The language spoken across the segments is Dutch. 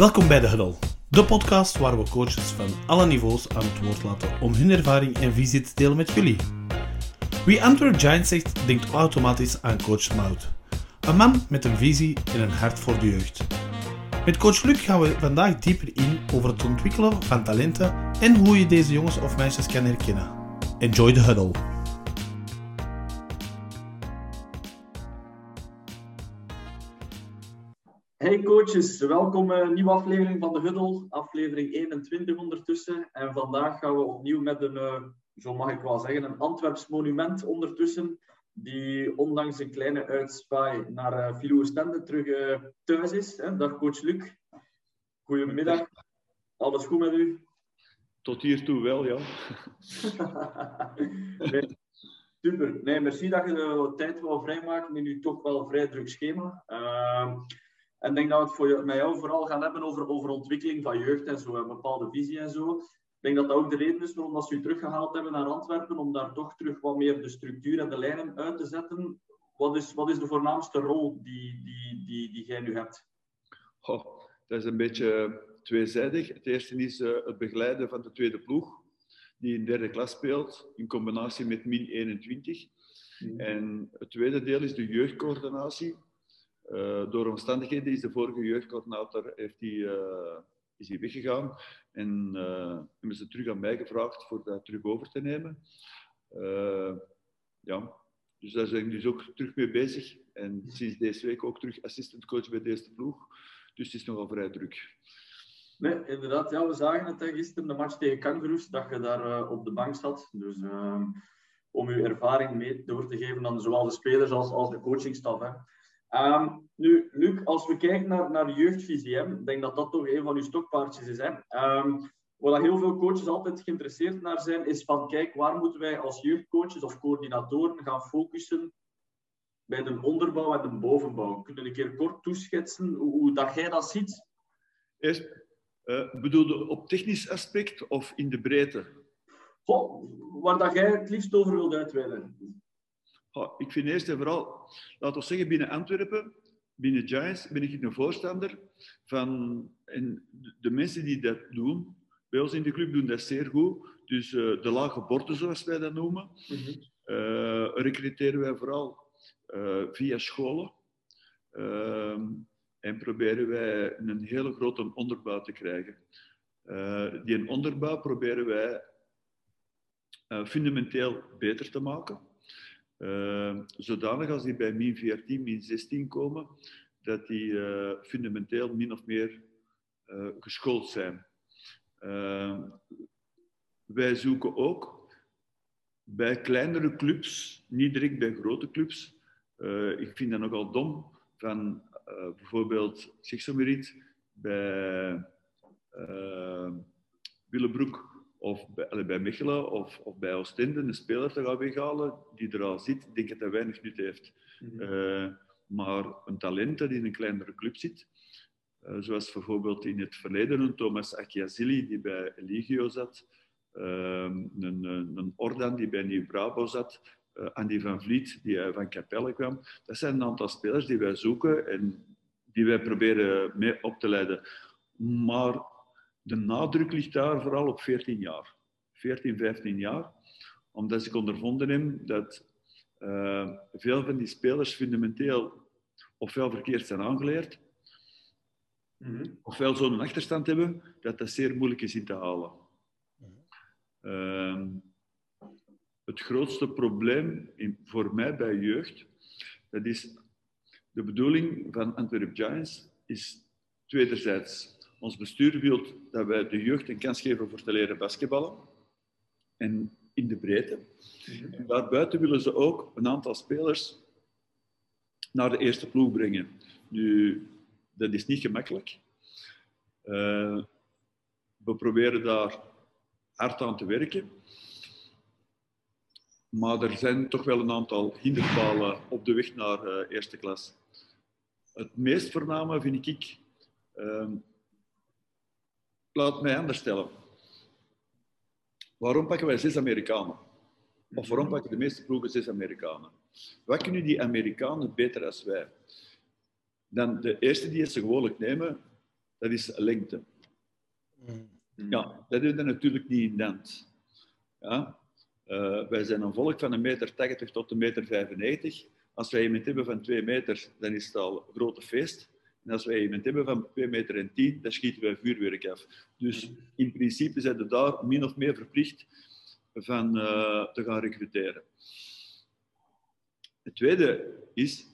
Welkom bij De Huddle, de podcast waar we coaches van alle niveaus aan het woord laten om hun ervaring en visie te delen met jullie. Wie Antwerp Giants zegt, denkt automatisch aan coach Mout. Een man met een visie en een hart voor de jeugd. Met coach Luc gaan we vandaag dieper in over het ontwikkelen van talenten en hoe je deze jongens of meisjes kan herkennen. Enjoy the huddle. Hey coaches, welkom bij een nieuwe aflevering van de Huddle, aflevering 21 ondertussen. En vandaag gaan we opnieuw met een, uh, zo mag ik wel zeggen, een Antwerps monument ondertussen, die ondanks een kleine uitspaai naar uh, Philo Oostende terug thuis is. Hè? Dag coach Luc. Goedemiddag. Alles goed met u? Tot hiertoe wel, ja. nee, super. Nee, merci dat je de tijd wil vrijmaken in uw toch wel vrij druk schema. Uh, en ik denk dat we het voor, met jou vooral gaan hebben over, over ontwikkeling van jeugd en zo, een bepaalde visie en zo. Ik denk dat dat ook de reden is waarom dat ze u teruggehaald hebben naar Antwerpen, om daar toch terug wat meer de structuur en de lijnen uit te zetten. Wat is, wat is de voornaamste rol die, die, die, die jij nu hebt? Oh, dat is een beetje tweezijdig. Het eerste is uh, het begeleiden van de tweede ploeg, die in derde klas speelt, in combinatie met min 21. Mm. En het tweede deel is de jeugdcoördinatie. Uh, door omstandigheden is de vorige jeugdcoördinator heeft die, uh, is die weggegaan en uh, hebben ze terug aan mij gevraagd voor dat terug over te nemen. ja, dus daar zijn ik dus ook terug mee bezig. En sinds deze week ook terug assistant coach bij deze ploeg. Dus het is nogal vrij druk. Nee, inderdaad. Ja, we zagen het gisteren, de match tegen Kangaroos, dat je daar op de bank zat. Dus ehm, om uw ervaring mee door te geven aan zowel de spelers als, als de coachingstaf. Hè. Um, nu, Luc, als we kijken naar, naar jeugdvisie, ik denk dat dat toch een van uw stokpaardjes is. Hè. Um, waar heel veel coaches altijd geïnteresseerd naar zijn, is van kijk, waar moeten wij als jeugdcoaches of coördinatoren gaan focussen bij de onderbouw en de bovenbouw? Kunnen een keer kort toeschetsen hoe, hoe dat jij dat ziet? Eerst, uh, bedoel je op technisch aspect of in de breedte? Goh, waar dat jij het liefst over wilt uitweiden. Oh, ik vind eerst en vooral, laten we zeggen, binnen Antwerpen, binnen Giants, ben ik een voorstander van. En de mensen die dat doen, bij ons in de club doen dat zeer goed. Dus uh, de lage borden, zoals wij dat noemen, mm -hmm. uh, recruteren wij vooral uh, via scholen. en proberen wij een hele grote onderbouw te krijgen. die onderbouw proberen wij fundamenteel beter te maken. Uh, zodanig als die bij min 14, min 16 komen, dat die uh, fundamenteel min of meer uh, geschoold zijn. wij zoeken ook bij kleinere clubs, niet direct bij grote clubs. ik vind dat nogal dom van bijvoorbeeld, iets, bij Willebroek of bij, bij Mechelen of, of bij Oostende een speler te gaan weghalen die er al zit, denk ik dat hij weinig nut heeft. Mm -hmm. uh, maar een talent dat in een kleinere club zit, uh, zoals bijvoorbeeld in het verleden een Thomas Akiazili die bij Eligio zat, uh, een, een, een, Ordan die bij Nieuw-Brabo zat, Andy van Vliet die van Capelle kwam. Dat zijn een aantal spelers die wij zoeken en die wij proberen mee op te leiden. Maar de nadruk ligt daar vooral op 14 jaar. 14, 15 jaar. Omdat ik ondervonden heb dat uh, veel van die spelers fundamenteel ofwel verkeerd zijn aangeleerd, mm -hmm. ofwel zo'n achterstand hebben, dat dat zeer moeilijk is in te halen. Mm -hmm. uh, het grootste probleem in, voor mij bij jeugd, dat is de bedoeling van Antwerp Giants, is tweederzijds ons bestuur wil dat wij de jeugd een kans geven voor te leren basketballen. En in de breedte. Mm En daarbuiten willen ze ook een aantal spelers naar de eerste ploeg brengen. Nu, dat is niet gemakkelijk. Uh, we proberen daar hard aan te werken. Maar er zijn toch wel een aantal hinderpalen op de weg naar uh, eerste klas. Het meest voorname vind ik uh, laat mij anders stellen. Waarom pakken wij zes Amerikanen? Of waarom pakken de meeste ploegen zes Amerikanen? Wat kunnen die Amerikanen beter als wij? Dan de eerste die ze gewoonlijk nemen, dat is lengte. Mm. Ja, dat is er natuurlijk niet in Dent. Ja? Uh, wij zijn een volk van een meter 80 tot een meter 95. Als wij iemand hebben van 2 meter, dan is het al een grote feest. En als wij iemand hebben van 2 meter en 10, dan schieten wij vuurwerk af. Dus in principe zijn we daar min of meer verplicht van uh, te gaan recruteren. Het tweede is,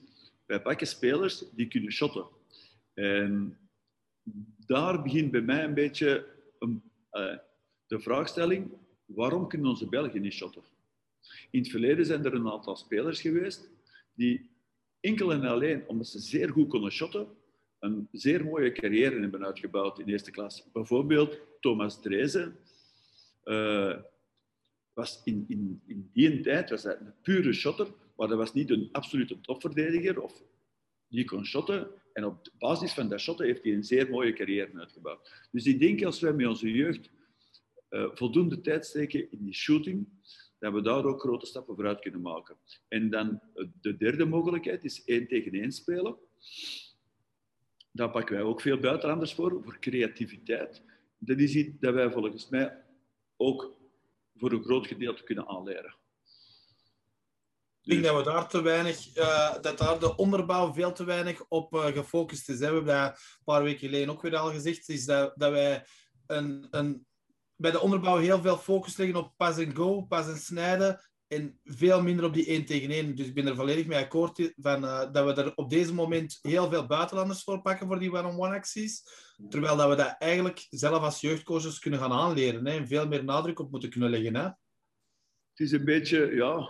wij pakken spelers die kunnen shotten. En daar begint bij mij een beetje een, uh, de vraagstelling, waarom kunnen onze Belgen niet shotten? In het verleden zijn er een aantal spelers geweest die enkel en alleen omdat ze zeer goed konden shotten, een zeer mooie carrière hebben uitgebouwd in eerste klas. Bijvoorbeeld Thomas Drezen uh, was in, in, in die tijd was hij een pure shotter, maar dat was niet een absolute topverdediger. Of, die kon shotten en op basis van dat shotten heeft hij een zeer mooie carrière uitgebouwd. Dus ik denk als wij met onze jeugd uh, voldoende tijd steken in die shooting, dat we daar ook grote stappen vooruit kunnen maken. En dan uh, de derde mogelijkheid is één tegen één spelen. Daar pakken wij ook veel buitenlanders voor, voor creativiteit. Dat is iets dat wij volgens mij ook voor een groot gedeelte kunnen aanleren. Ik denk dat we daar te weinig, uh, dat daar de onderbouw veel te weinig op uh, gefocust is. Hè. We hebben dat een paar weken geleden ook weer al gezegd, is dat, dat wij een, een, bij de onderbouw heel veel focus leggen op pas en go, pas en snijden en veel minder op die 1 tegen 1. Dus ik ben er volledig mee akkoord van, uh, dat we er op deze moment heel veel buitenlanders voor pakken voor die one-on-one acties. Terwijl dat we dat eigenlijk zelf als jeugdcoaches kunnen gaan aanleren hè, en veel meer nadruk op moeten kunnen leggen. Hè. Het is een beetje, ja,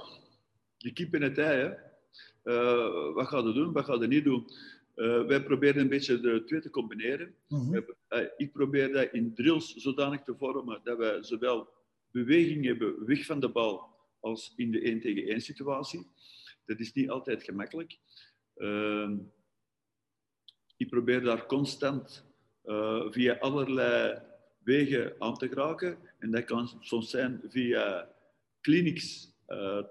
je kip in het ei. Hè. Uh, wat ga je doen, wat ga je niet doen? Uh, wij proberen een beetje de twee te combineren. -hmm. ik probeer dat in drills zodanig te vormen dat wij zowel beweging hebben weg van de bal als in de 1 tegen 1 situatie. Dat is niet altijd gemakkelijk. Uh, ik probeer daar constant uh, via allerlei wegen aan te geraken. En dat kan soms zijn via clinics uh,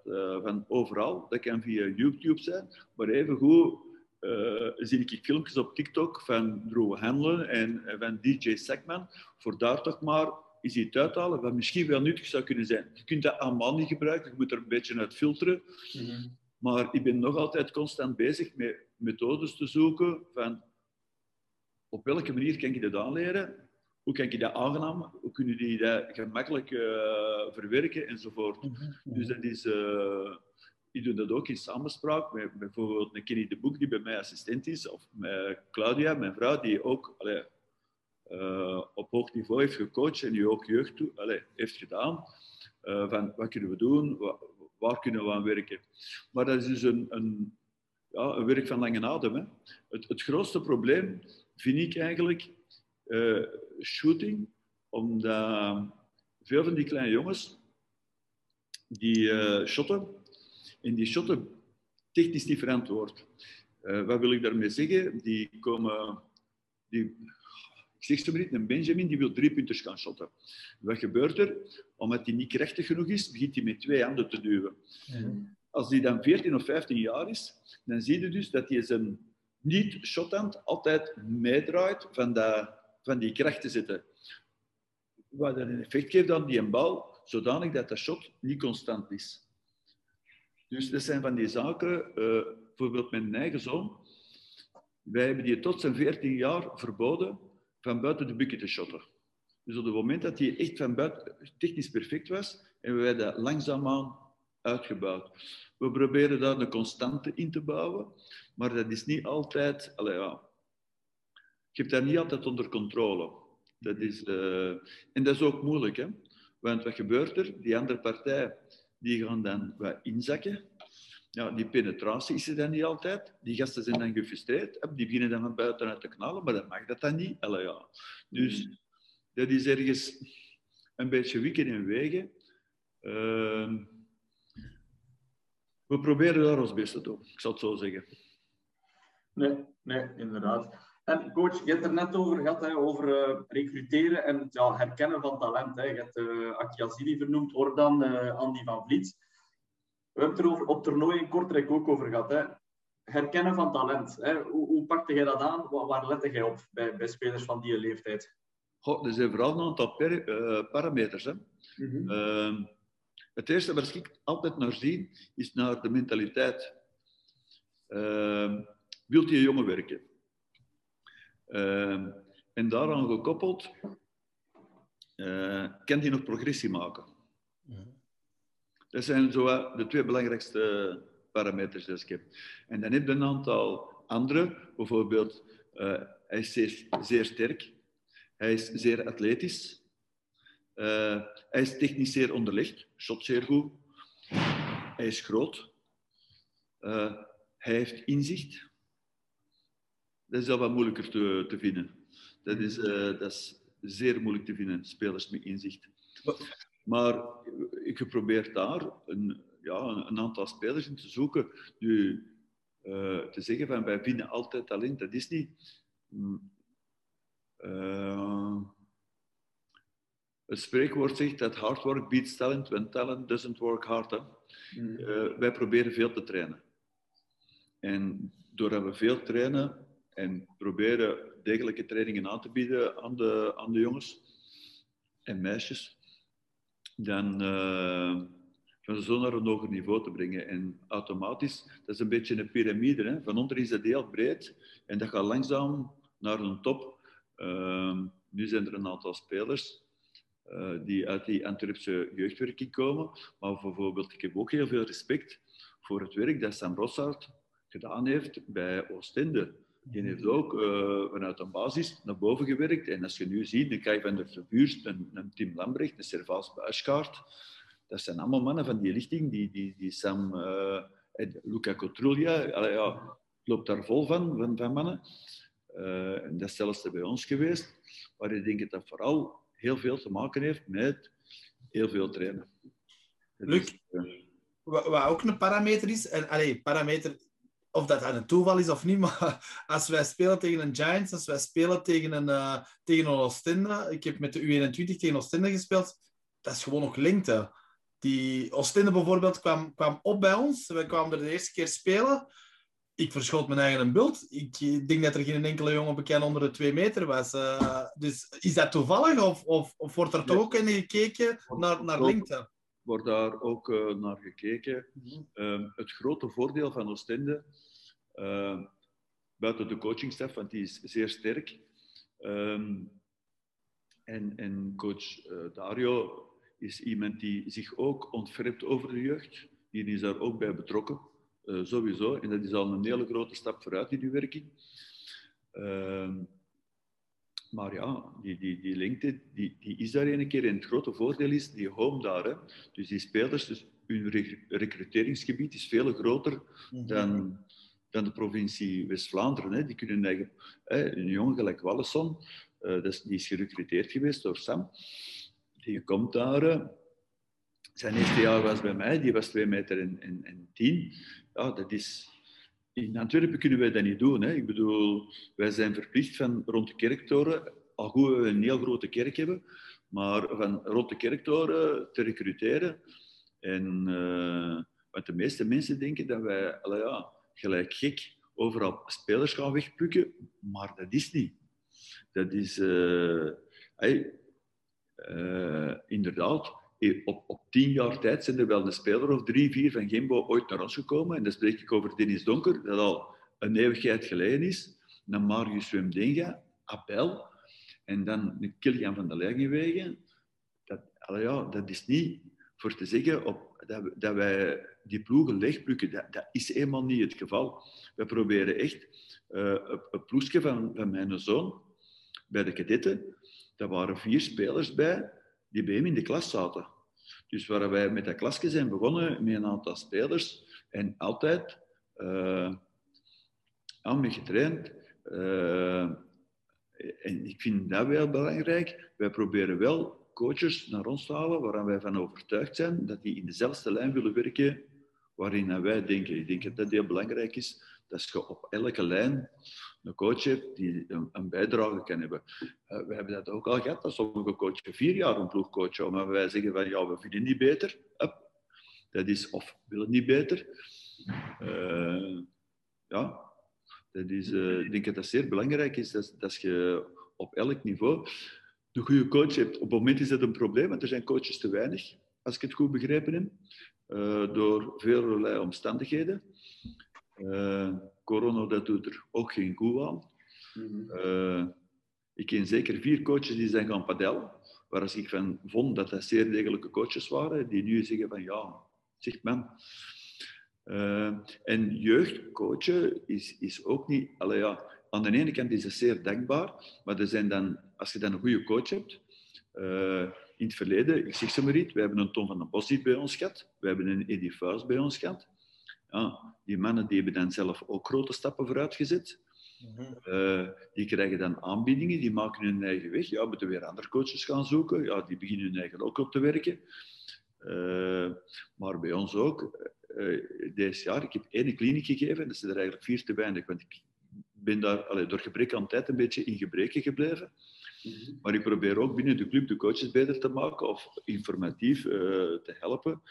van overal. Dat kan via YouTube zijn. Maar evengoed uh, zie ik filmpjes op TikTok van Drew Hanlon en van DJ Sackman. Voor daar toch maar is iets uithalen wat misschien wel nuttig zou kunnen zijn. Je kunt dat allemaal niet gebruiken, je moet er een beetje uit filteren. Mm -hmm. Maar ik ben nog altijd constant bezig met methodes te zoeken van op welke manier kan je dat aanleren? Hoe kan je dat aangenaam? Hoe kunnen die dat gemakkelijk uh, verwerken enzovoort? Mm -hmm. Dus dat is... Uh, ik doe dat ook in samenspraak met bijvoorbeeld een Kenny de Boek, die bij mij assistent is, of met Claudia, mijn vrouw, die ook allee, uh, op hoog niveau heeft gecoacht en die ook jeugd toe, heeft gedaan. Uh, van wat kunnen we doen, waar, kunnen we aan werken. Maar dat is dus een, een, ja, een werk van lange adem. Hè. Het, het grootste probleem vind ik eigenlijk uh, shooting, omdat veel van die kleine jongens die shotten, en die shotten technisch niet verantwoord. wat wil ik daarmee zeggen? Die komen... Die, maar niet, een Benjamin die wil drie punters gaan shotten. Wat gebeurt er? Omdat hij niet krachtig genoeg is, begint hij met twee handen te duwen. Mm. Als hij dan 14 of 15 jaar is, dan zie je dus dat hij zijn niet-shothand altijd meedraait van, dat, van die kracht te zetten. Wat een effect geeft aan die bal, zodanig dat de shot niet constant is. Dus dat zijn van die zaken, uh, bijvoorbeeld mijn eigen zoon, wij hebben die tot zijn 14 jaar verboden van buiten de bukken te shotten. Dus op het moment dat hij echt van buiten technisch perfect was, hebben wij dat langzaamaan uitgebouwd. We proberen daar een constante in te bouwen, maar dat is niet altijd... Allez, ja, je hebt dat niet altijd onder controle. Dat is, uh, en dat is ook moeilijk, hè? want wat gebeurt er? Die andere partij die gaan dan wat inzakken ja, die penetratie is er dan niet altijd. Die gasten zijn dan gefrustreerd. Die beginnen dan van buitenuit te knallen, maar dat mag dat dan niet. Allee, ja. Dus mm. dat is ergens een beetje wikken en wegen. Uh, we proberen daar ons best te doen, ik zal het zo zeggen. Nee, nee, inderdaad. En coach, je hebt er net over gehad, hè, over uh, recruteren en het ja, herkennen van talent. Hè. Je hebt uh, Akiazili vernoemd, Ordan, uh, Andy van Vliet. We hebben het er over, op toernooi in Kortrijk ook over gehad. Hè. herkennen van talent. Hè? Hoe, hoe pakte jij dat aan? Waar, waar lette jij op bij, bij spelers van die leeftijd? Goh, er zijn vooral een aantal per, uh, parameters. Hè. Mm -hmm. het eerste waar ik altijd naar zie, is naar de mentaliteit. Uh, wilt je jongen werken? Uh, en daaraan gekoppeld, uh, kan hij nog progressie maken? Dat zijn zo de twee belangrijkste parameters die ik heb. En dan heb je een aantal andere, bijvoorbeeld, uh, hij is zeer, sterk, hij is zeer atletisch, uh, hij is technisch zeer onderlegd, shot zeer goed, hij is groot, uh, hij heeft inzicht. Dat is al wat moeilijker te, te vinden. Dat is, dat is zeer moeilijk te vinden, spelers met inzicht. Maar ik geprobeerd daar een, ja, een, aantal spelers in te zoeken. Nu, uh, te zeggen van wij vinden altijd talent, dat is niet. Uh, het spreekwoord zegt dat hard work beats talent when talent doesn't work hard. Hè? Mm. Uh, wij proberen veel te trainen. En doordat we veel trainen en proberen degelijke trainingen aan te bieden aan de, aan de jongens en meisjes, dan gaan ze zo naar een hoger niveau te brengen. En automatisch, dat is een beetje een piramide. Hè? Van onder is dat heel breed en dat gaat langzaam naar een top. Uh, nu zijn er een aantal spelers uh, die uit die Antwerpse jeugdwerking komen. Maar bijvoorbeeld, ik heb ook heel veel respect voor het werk dat Sam Rossard gedaan heeft bij Oostende. Die heeft ook uh, vanuit een basis naar boven gewerkt. En als je nu ziet, krijg je van de Vuurst, een, Tim Lambrecht, een Servaas Buiskaart. Dat zijn allemaal mannen van die lichting, die, die, die Sam, uh, Luca Cotruglia, ja, loopt daar vol van, van, mannen. Uh, en dat is zelfs bij ons geweest. Maar ik denk dat dat vooral heel veel te maken heeft met heel veel trainen. Luc, wat ook een parameter is, en allee, parameter of dat een toeval is of niet, maar als wij spelen tegen een Giants, als wij spelen tegen een, uh, tegen een Oostende, ik heb met de U21 tegen Oostende gespeeld, dat is gewoon nog lengte. Die Oostende bijvoorbeeld kwam, kwam op bij ons, wij kwamen er de eerste keer spelen. Ik verschoot mijn eigen een bult. Ik denk dat er geen enkele jongen bekend onder de twee meter was. Uh, dus is dat toevallig of, of, of wordt er toch ook in gekeken naar, naar lengte? wordt daar ook uh, naar gekeken. Mm -hmm. uh, het grote voordeel van Oostende uh, buiten de coachingstaf, want die is zeer sterk. Um, en, en, coach uh, Dario is iemand die zich ook ontferpt over de jeugd. Die is daar ook bij betrokken, uh, sowieso. En dat is al een hele grote stap vooruit in die werking. Uh, maar ja, die, die, die lengte die, die is daar een keer. En het grote voordeel is die home daar. Hè. Dus die spelers, dus hun recruteringsgebied is veel groter mm -hmm. dan dan de provincie West-Vlaanderen. Die kunnen eigenlijk, een jongen gelijk Wallesson, uh, die is gerecruiteerd geweest door Sam. Die komt daar. Uh, zijn eerste jaar was bij mij, die was 2 meter en, en, en 10. Ja, dat is, in Antwerpen kunnen wij dat niet doen. Hè. Ik bedoel, wij zijn verplicht van rond de kerktoren, al goed we een heel grote kerk hebben, maar van rond de kerktoren te recruteren. En uh, wat de meeste mensen denken dat wij, ja, gelijk gek overal spelers gaan wegplukken, maar dat is niet. Dat is hey, uh, inderdaad. Op, op tien jaar tijd zijn er wel een speler of drie, vier van Gembo ooit naar ons gekomen. En dan spreek ik over Dennis Donker, dat al een eeuwigheid geleden is. Dan Marius Wemdenga, Abel. En dan Kilian van der Leyenwegen. Dat, ja, dat is niet voor te zeggen op, dat, dat wij die ploegen leegplukken. Dat, dat is eenmaal niet het geval. We proberen echt uh, een ploegje van, mijn zoon bij de kadetten. Daar waren vier spelers bij die bij hem in de klas zaten. Dus waar wij met dat klasje zijn begonnen met een aantal spelers en altijd uh, aan getraind. Uh, en ik vind dat wel belangrijk. Wij proberen wel coaches naar ons te halen waarvan wij van overtuigd zijn dat die in dezelfde lijn willen werken waarin wij denken. Ik denk dat dat heel belangrijk is, dat je op elke lijn een coach hebt die een, een bijdrage kan hebben. Uh, we hebben dat ook al gehad, dat sommige coaches vier jaar een ploeg coachen, maar wij zeggen van ja, we vinden niet beter. Dat is of willen niet beter. Uh, ja, dat is, uh, ik denk dat dat zeer belangrijk is, dat, dat je op elk niveau de goede coach hebt. Op het moment is dat een probleem, want er zijn coaches te weinig, als ik het goed begrepen heb, uh, door vele omstandigheden. Uh, corona dat doet er ook geen goed aan. Mm ik ken zeker vier coaches die zijn gaan padellen, waar ik van vond dat dat zeer degelijke coaches waren, die nu zeggen van ja, zegt men. En jeugdcoachen is, is ook niet... Allee, ja, aan de ene kant is het zeer dankbaar, maar er zijn dan, als je dan een goede coach hebt... Uh, in het verleden, ik zeg ze maar iets, we hebben een Tom van den Bos bij ons gehad, we hebben een Eddie Fuis bij ons gehad. Ja, die mannen die hebben dan zelf ook grote stappen vooruit gezet. Uh, die krijgen dan aanbiedingen, die maken hun eigen weg. Ja, moeten weer andere coaches gaan zoeken. Ja, die beginnen hun eigen ook op te werken. Uh, maar bij ons ook. Uh, deze jaar, ik heb één kliniek gegeven, en dat is er eigenlijk vier te weinig. Want ik ben daar allee, door gebrek aan tijd een beetje in gebreken gebleven. Mhm. Maar ik probeer ook binnen de club de coaches beter te maken of informatief te helpen.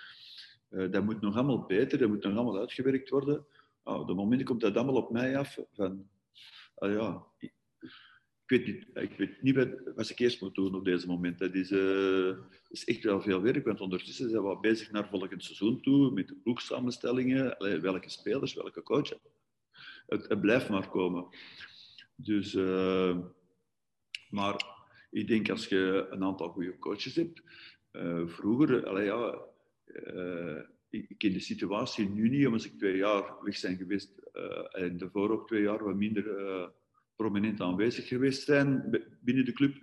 dat moet nog allemaal beter, dat moet nog allemaal uitgewerkt worden. Nou, op het moment komt dat allemaal op mij af. Van, ah ja, ik, weet niet, ik weet niet wat, ik eerst moet doen op deze moment. Dat is, is echt wel veel werk, want ondertussen zijn we bezig naar volgend seizoen toe, met de ploegsamenstellingen, welke spelers, welke coach. Het, het blijft maar komen. Dus, maar ik denk als je een aantal goede coaches hebt, uh, vroeger, allee, ja, ik ken de situatie nu niet, omdat ik twee jaar weg zijn geweest uh, en daarvoor ook twee jaar wat minder prominent aanwezig geweest zijn binnen de club.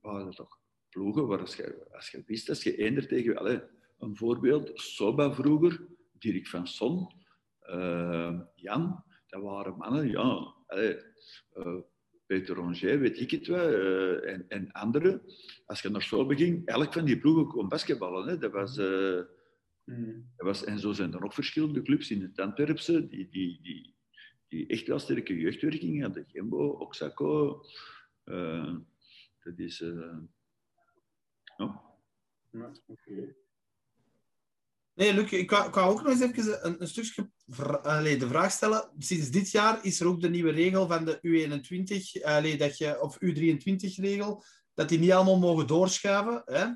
Waren toch ploegen waar als je, als je wist, als je eender tegen... Allez, een voorbeeld, Soba vroeger, Dirk van Son, Jan, dat waren mannen, ja... Peter Ronger, weet ik het wel, uh, en, en anderen. Als je naar school ging, elk van die ploegen kon basketballen. Hè. Dat was, uh, mm. dat was, en zo zijn er nog verschillende clubs in het Antwerpse die, die, die, die echt wel sterke jeugdwerking hadden. Gembo, Oxaco. Uh, dat is... Ja, okay. Nee, Luc, ik wou ook nog eens even een, een stukje de vraag stellen. Sinds dit jaar is er ook de nieuwe regel van de U21, allee, dat je, of U23-regel, dat die niet allemaal mogen doorschuiven. Hè?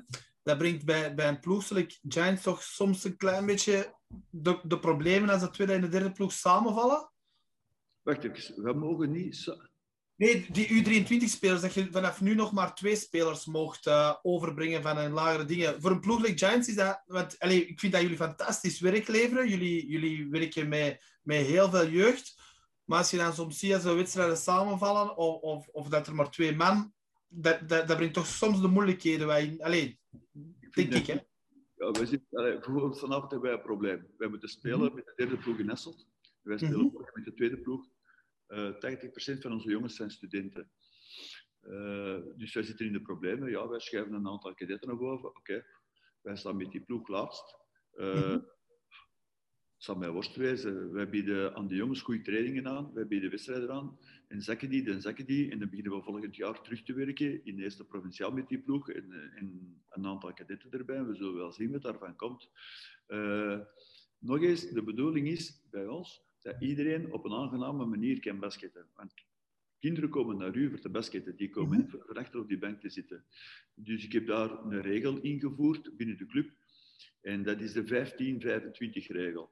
Dat brengt bij, bij een ploegelijk Giants toch soms een klein beetje de, de problemen als de tweede en de derde ploeg samenvallen. Wacht even, we mogen niet Nee, die U23-spelers, dat je vanaf nu nog maar twee spelers mocht uh, overbrengen van een lagere dingen. Voor een ploeg like Giants is dat... Want, allez, ik vind dat jullie fantastisch werk leveren. Jullie, jullie werken met, met heel veel jeugd. Maar als je dan soms ziet als de wedstrijden samenvallen, of, of, of dat er maar twee man... Dat, dat, dat brengt toch soms de moeilijkheden bij. Allee, denk ik, hè? Ja, wij zitten, allee, bijvoorbeeld vanavond hebben wij een probleem. Wij moeten spelen mm -hmm. met de derde ploeg in Nesselt. Wij spelen mm -hmm. met de tweede ploeg eh, 80% van onze jongens zijn studenten. Uh, dus wij zitten in de problemen. Ja, wij schuiven een aantal kadetten naar boven. Oké, okay. wij staan met die ploeg laatst. Mm -hmm. zal mij worst wezen. Wij bieden aan de jongens goede trainingen aan. Wij bieden wedstrijden aan. En zakken die, dan zakken die. En dan beginnen we volgend jaar terug te werken in de eerste provinciaal met die ploeg. En, en een aantal kadetten erbij. We zullen wel zien wat daarvan komt. Uh, nog eens, de bedoeling is bij ons dat iedereen op een aangename manier kan basketten. Want kinderen komen naar u voor te basketten, die komen niet voor achter op die bank te zitten. Dus ik heb daar een regel ingevoerd binnen de club. En dat is de 15-25-regel.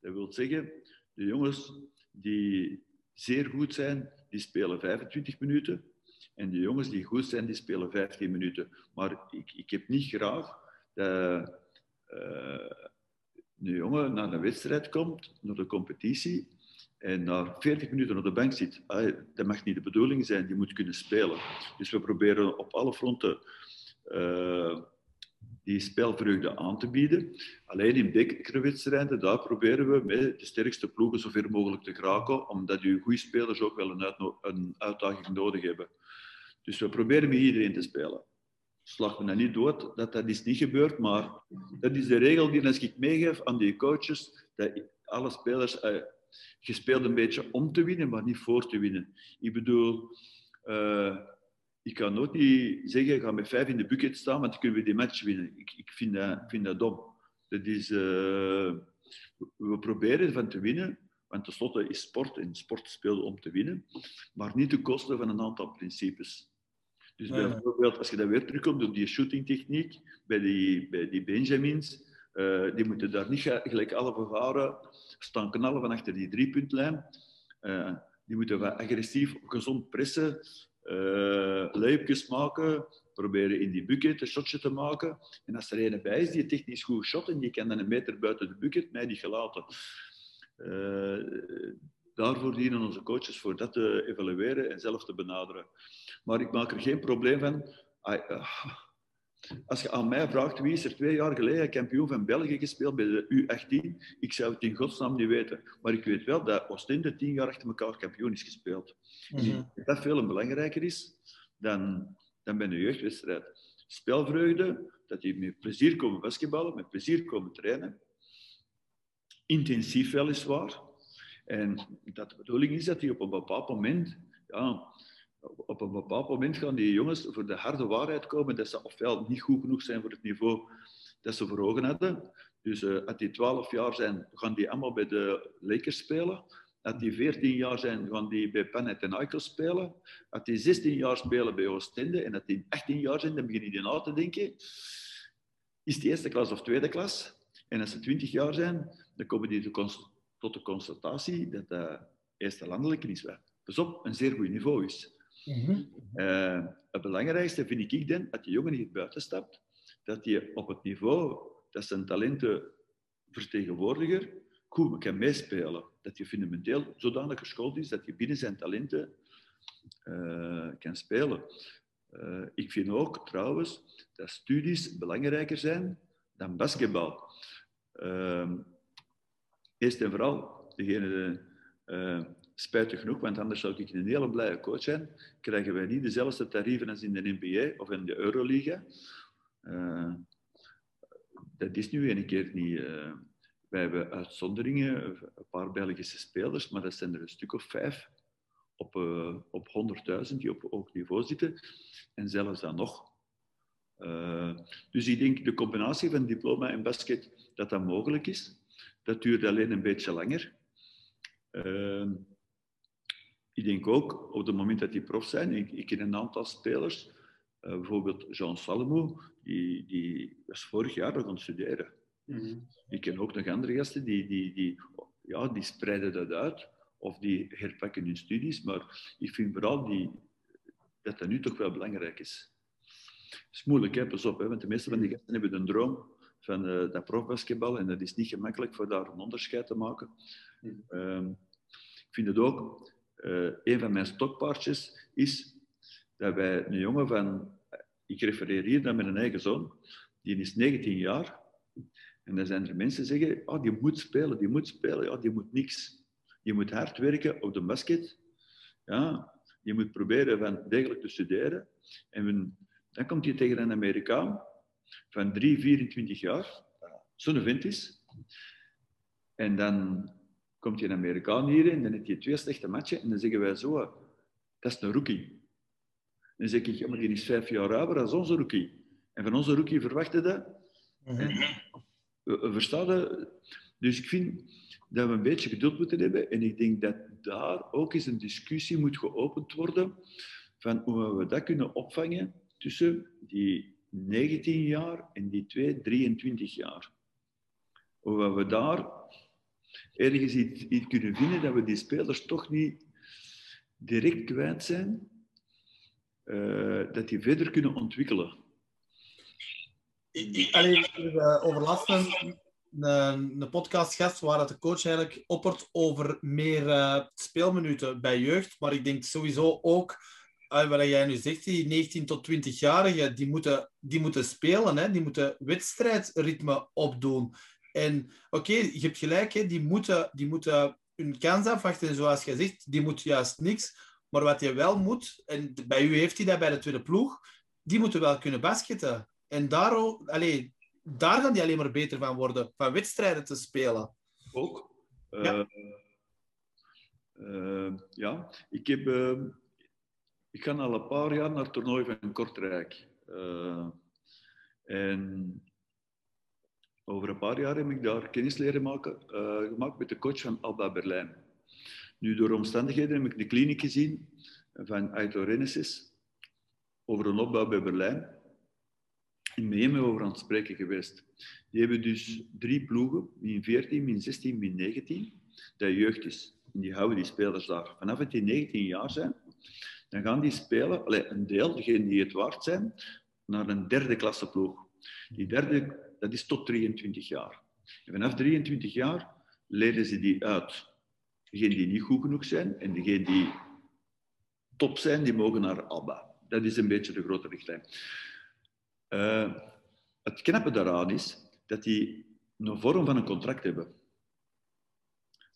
Dat wil zeggen, de jongens die zeer goed zijn, die spelen 25 minuten. En de jongens die goed zijn, die spelen 15 minuten. Maar ik, ik heb niet graag dat, uh, een jongen naar een wedstrijd komt, naar de competitie, en na 40 minuten op de bank zit, dat mag niet de bedoeling zijn, die moet kunnen spelen. Dus we proberen op alle fronten uh, die spelvreugde aan te bieden. Alleen in bekerwedstrijden, daar proberen we met de sterkste ploegen zoveel mogelijk te geraken, omdat je goede spelers ook wel een, een uitdaging nodig hebben. Dus we proberen met iedereen te spelen slag me dat niet dood dat dat is niet gebeurd, maar dat is de regel die als ik meegeef aan die coaches, dat alle spelers, uh, je speelt een beetje om te winnen, maar niet voor te winnen. Ik bedoel, uh, ik kan nooit niet zeggen, ga met vijf in de bucket staan, want dan kunnen we die match winnen. Ik, ik vind, dat, vind dat dom. Dat is, uh, we proberen van te winnen, want tenslotte is sport en sport speelt om te winnen, maar niet ten koste van een aantal principes. Dus bijvoorbeeld, als je dat weer terugkomt op die shootingtechniek, bij die, bij die Benjamins, uh, die moeten daar niet gelijk alle vervaren staan knallen van achter die driepuntlijn. Uh, die moeten wat agressief, gezond pressen, uh, maken, proberen in die bucket een shotje te maken. En als er een bij is die technisch goed shot en die kan dan een meter buiten de bucket, mij die gelaten. Uh, daarvoor dienen onze coaches voor dat te evalueren en zelf te benaderen. Maar ik maak er geen probleem van. Uh, als je aan mij vraagt wie is er twee jaar geleden kampioen van België gespeeld bij de U18, ik zou het in godsnaam niet weten. Maar ik weet wel dat Oostende tien jaar achter elkaar kampioen is gespeeld. Mm -hmm. Dat veel belangrijker is dan, dan bij een jeugdwedstrijd. Spelvreugde, dat die met plezier komen basketballen, met plezier komen trainen. Intensief weliswaar. En dat de bedoeling is dat die op een bepaald moment ja, op een bepaald moment gaan die jongens voor de harde waarheid komen dat ze ofwel niet goed genoeg zijn voor het niveau dat ze voor ogen hadden. Dus uh, als die 12 jaar zijn, gaan die allemaal bij de Lakers spelen. Als die 14 jaar zijn, gaan die bij Panathinaikos spelen. Als die 16 jaar spelen bij Oostende en als die 18 jaar zijn, dan beginnen die na te denken. Is het eerste klas of tweede klas? En als ze 20 jaar zijn, dan komen die tot de constatatie dat de eerste landelijke is. Pas op, een zeer goed niveau is. Mm het belangrijkste vind ik dan, dat die jongen niet buiten stapt, dat hij op het niveau dat zijn talenten vertegenwoordiger goed kan meespelen. Dat hij fundamenteel zodanig geschoold is dat hij binnen zijn talenten uh, kan spelen. Uh, ik vind ook trouwens dat studies belangrijker zijn dan basketbal. Uh, eerst en vooral, degene Spijtig genoeg, want anders zou ik een hele blije coach zijn, krijgen wij niet dezelfde tarieven als in de NBA of in de Euroliga. Uh, dat is nu een keer niet. Uh, wij hebben uitzonderingen, een paar Belgische spelers, maar dat zijn er een stuk of vijf op, uh, op 100.000 die op hoog niveau zitten. En zelfs dan nog. dus ik denk de combinatie van diploma en basket, dat dat mogelijk is. Dat duurt alleen een beetje langer ik denk ook op het moment dat die prof zijn, ik, ik ken een aantal spelers, uh, bijvoorbeeld Jean Salomo, die, die was vorig jaar nog aan het studeren. Mm Ik ken ook nog andere gasten die, die, die, ja, die spreiden dat uit of die herpakken hun studies, maar ik vind vooral die, dat dat nu toch wel belangrijk is. Het is moeilijk, hè? pas op, hè? want de meeste van die gasten hebben een droom van uh, dat profbasketbal en dat is niet gemakkelijk voor daar een onderscheid te maken. Mm. Uh, ik vind het ook, uh, een van mijn stokpaardjes is dat wij een jongen van, ik refereer hier naar mijn eigen zoon, die is 19 jaar. En dan zijn er mensen die zeggen, oh, die moet spelen, die moet spelen, ja, die moet niks. Je moet hard werken op de basket. Ja, je moet proberen van degelijk te studeren. En dan komt je tegen een Amerikaan van 3, 24 jaar, zo'n vent is. En dan komt je een Amerikaan hier en dan heb je twee slechte matchen en dan zeggen wij zo, dat is een rookie. Dan zeg ik, ja, maar die is vijf jaar ouder dan onze rookie. En van onze rookie verwachten dat. Mm -hmm. Verstaan Dus ik vind dat we een beetje geduld moeten hebben. En ik denk dat daar ook eens een discussie moet geopend worden van hoe we dat kunnen opvangen tussen die 19 jaar en die 2, 23 jaar. Hoe we daar ergens iets, kunnen vinden dat we die spelers toch niet direct kwijt zijn, uh, dat die verder kunnen ontwikkelen. Alleen, uh, over laatst een, een, een podcastgast waar dat de coach eigenlijk oppert over meer uh, speelminuten bij jeugd, maar ik denk sowieso ook wat jij nu zegt, die 19 tot 20-jarigen, die moeten, die moeten spelen, hè? die moeten wedstrijdritme opdoen. En oké, je hebt gelijk, hè, die, moeten, die moeten hun kans afwachten. En zoals je zegt, die moet juist niks. Maar wat je wel moet, en bij u heeft hij dat bij de tweede ploeg, die moeten wel kunnen basketten. En daar, allee, daar gaan die alleen maar beter van worden, van wedstrijden te spelen. Ook. Ja. Uh, ja, ik heb... Uh, ik ga al een paar jaar naar het toernooi van Kortrijk. Uh, en over een paar jaar heb ik daar kennis leren maken, uh, gemaakt met de coach van Alba Berlijn. Nu, door omstandigheden heb ik de kliniek gezien van Aito Renesis over een opbouw bij Berlijn. En met hem over aan het spreken geweest. Die hebben dus drie ploegen, min 14, min 16, min 19, dat jeugd is. En die houden die spelers daar. Vanaf het die 19 jaar zijn, dan gaan die spelen, allez, een deel, degenen die het waard zijn, naar een derde klasse ploeg. Die derde, dat is tot 23 jaar. En vanaf 23 jaar leren ze die uit. Degenen die niet goed genoeg zijn en degenen die top zijn, die mogen naar ABBA. Dat is een beetje de grote richtlijn. Uh, het knappe daaraan is dat die een vorm van een contract hebben.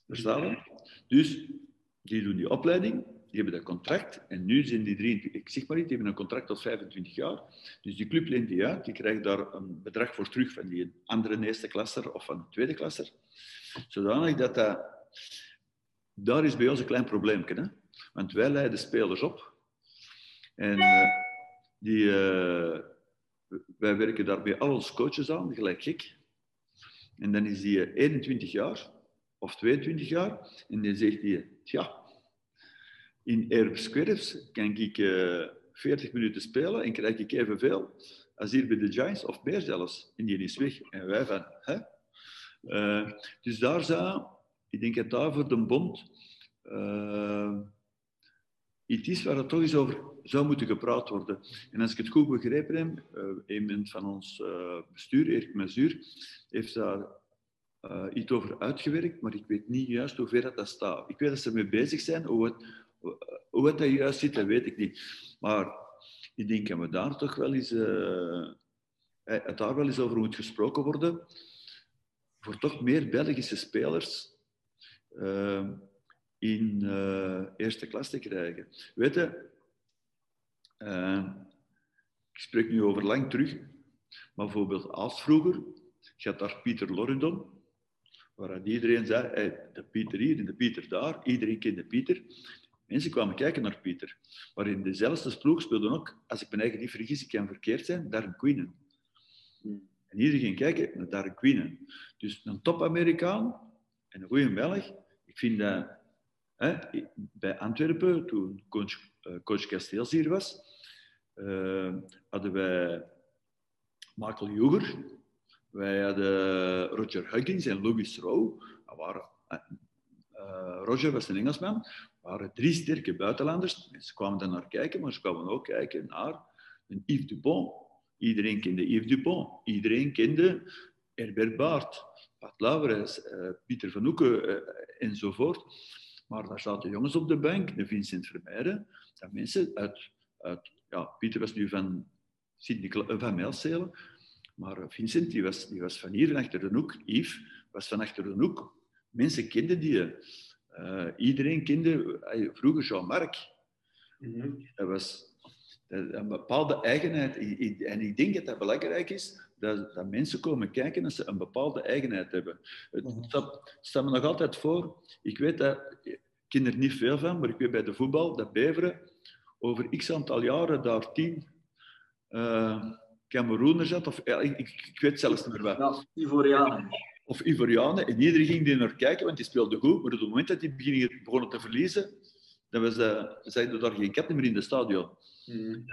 Verstaan we? Dus die doen die opleiding, die hebben dat contract en nu zijn die drie, ik zeg maar niet, die hebben een contract tot 25 jaar. Dus die club leent die uit, die krijgt daar een bedrag voor terug van die andere eerste klasser of van een tweede klasser. Zodanig dat dat... Daar is bij ons een klein probleempje. Hè? Want wij leiden spelers op. En uh, die, uh, wij werken daarbij al onze coaches aan, gelijk gek. En dan is die 21 jaar of 22 jaar en dan zegt hij, ja, in Squares kan ik uh, eh, 40 minuten spelen en krijg ik evenveel als hier bij de Giants of meer zelfs. En die is weg. En wij van, hè? Uh, dus daar zou, ik denk dat daar voor de bond uh, iets is waar het toch eens over zou moeten gepraat worden. En als ik het goed begrepen heb, een van ons bestuur, Erik Mazuur, heeft daar iets over uitgewerkt, maar ik weet niet juist hoe ver dat, staat. Ik weet dat ze ermee bezig zijn, hoe het, hoe het dat juist zit, dat weet ik niet. Maar ik denk dat we daar toch wel eens, het daar wel eens over moet gesproken worden. Voor toch meer Belgische spelers uh, in uh, eerste klas te krijgen. Weet je, ik spreek nu over lang terug, maar bijvoorbeeld als vroeger, had daar Pieter Lorendon, waar iedereen zei, de Pieter hier en de Pieter daar, iedereen kende Pieter. Mensen kwamen kijken naar Pieter. Maar in dezelfde ploeg speelden ook, als ik mijn eigen niet vergis, ik kan verkeerd zijn, Darren Queenen. Hmm. En iedereen ging kijken naar Darren Queenen. Dus een top-Amerikaan en een goede Belg. Ik vind dat hè, bij Antwerpen, toen coach, uh, coach hier was, uh, hadden wij Michael Juger, wij hadden Roger Huggins en Louis Rowe. Dat waren, uh, Roger was een Engelsman, waren drie sterke buitenlanders. Ze kwamen daar naar kijken, maar ze kwamen ook kijken naar een Yves Dupont. Iedereen kende Yves Dupont. Iedereen kende Herbert Baart, Pat Lauwers, uh, Pieter van Hoeken uh, enzovoort. Maar daar zaten jongens op de bank, de Vincent Vermeijden, dat mensen uit, ja, Pieter was nu van, Sydney, uh, van maar Vincent die was, die was van hier, van achter de hoek. Yves was van achter de hoek. Mensen kenden die. Uh, iedereen kende uh, vroeger Jean-Marc. Mm Dat was een bepaalde eigenheid. En ik denk dat dat belangrijk is, dat, dat mensen komen kijken als ze een bepaalde eigenheid hebben. Het mm staat me nog altijd voor. Ik weet dat, ik ken er niet veel van, maar ik weet bij de voetbal dat Beveren over x aantal jaren daar tien uh, Cameroeners had. Of, ja, ik, ik, weet zelfs niet meer wat. Ja, Ivorianen of Ivorianen. En iedereen ging er naar kijken, want die speelde goed. Maar op het moment dat die begonnen te verliezen, dan was, uh, zeiden daar geen kat meer in de stadion. Mm.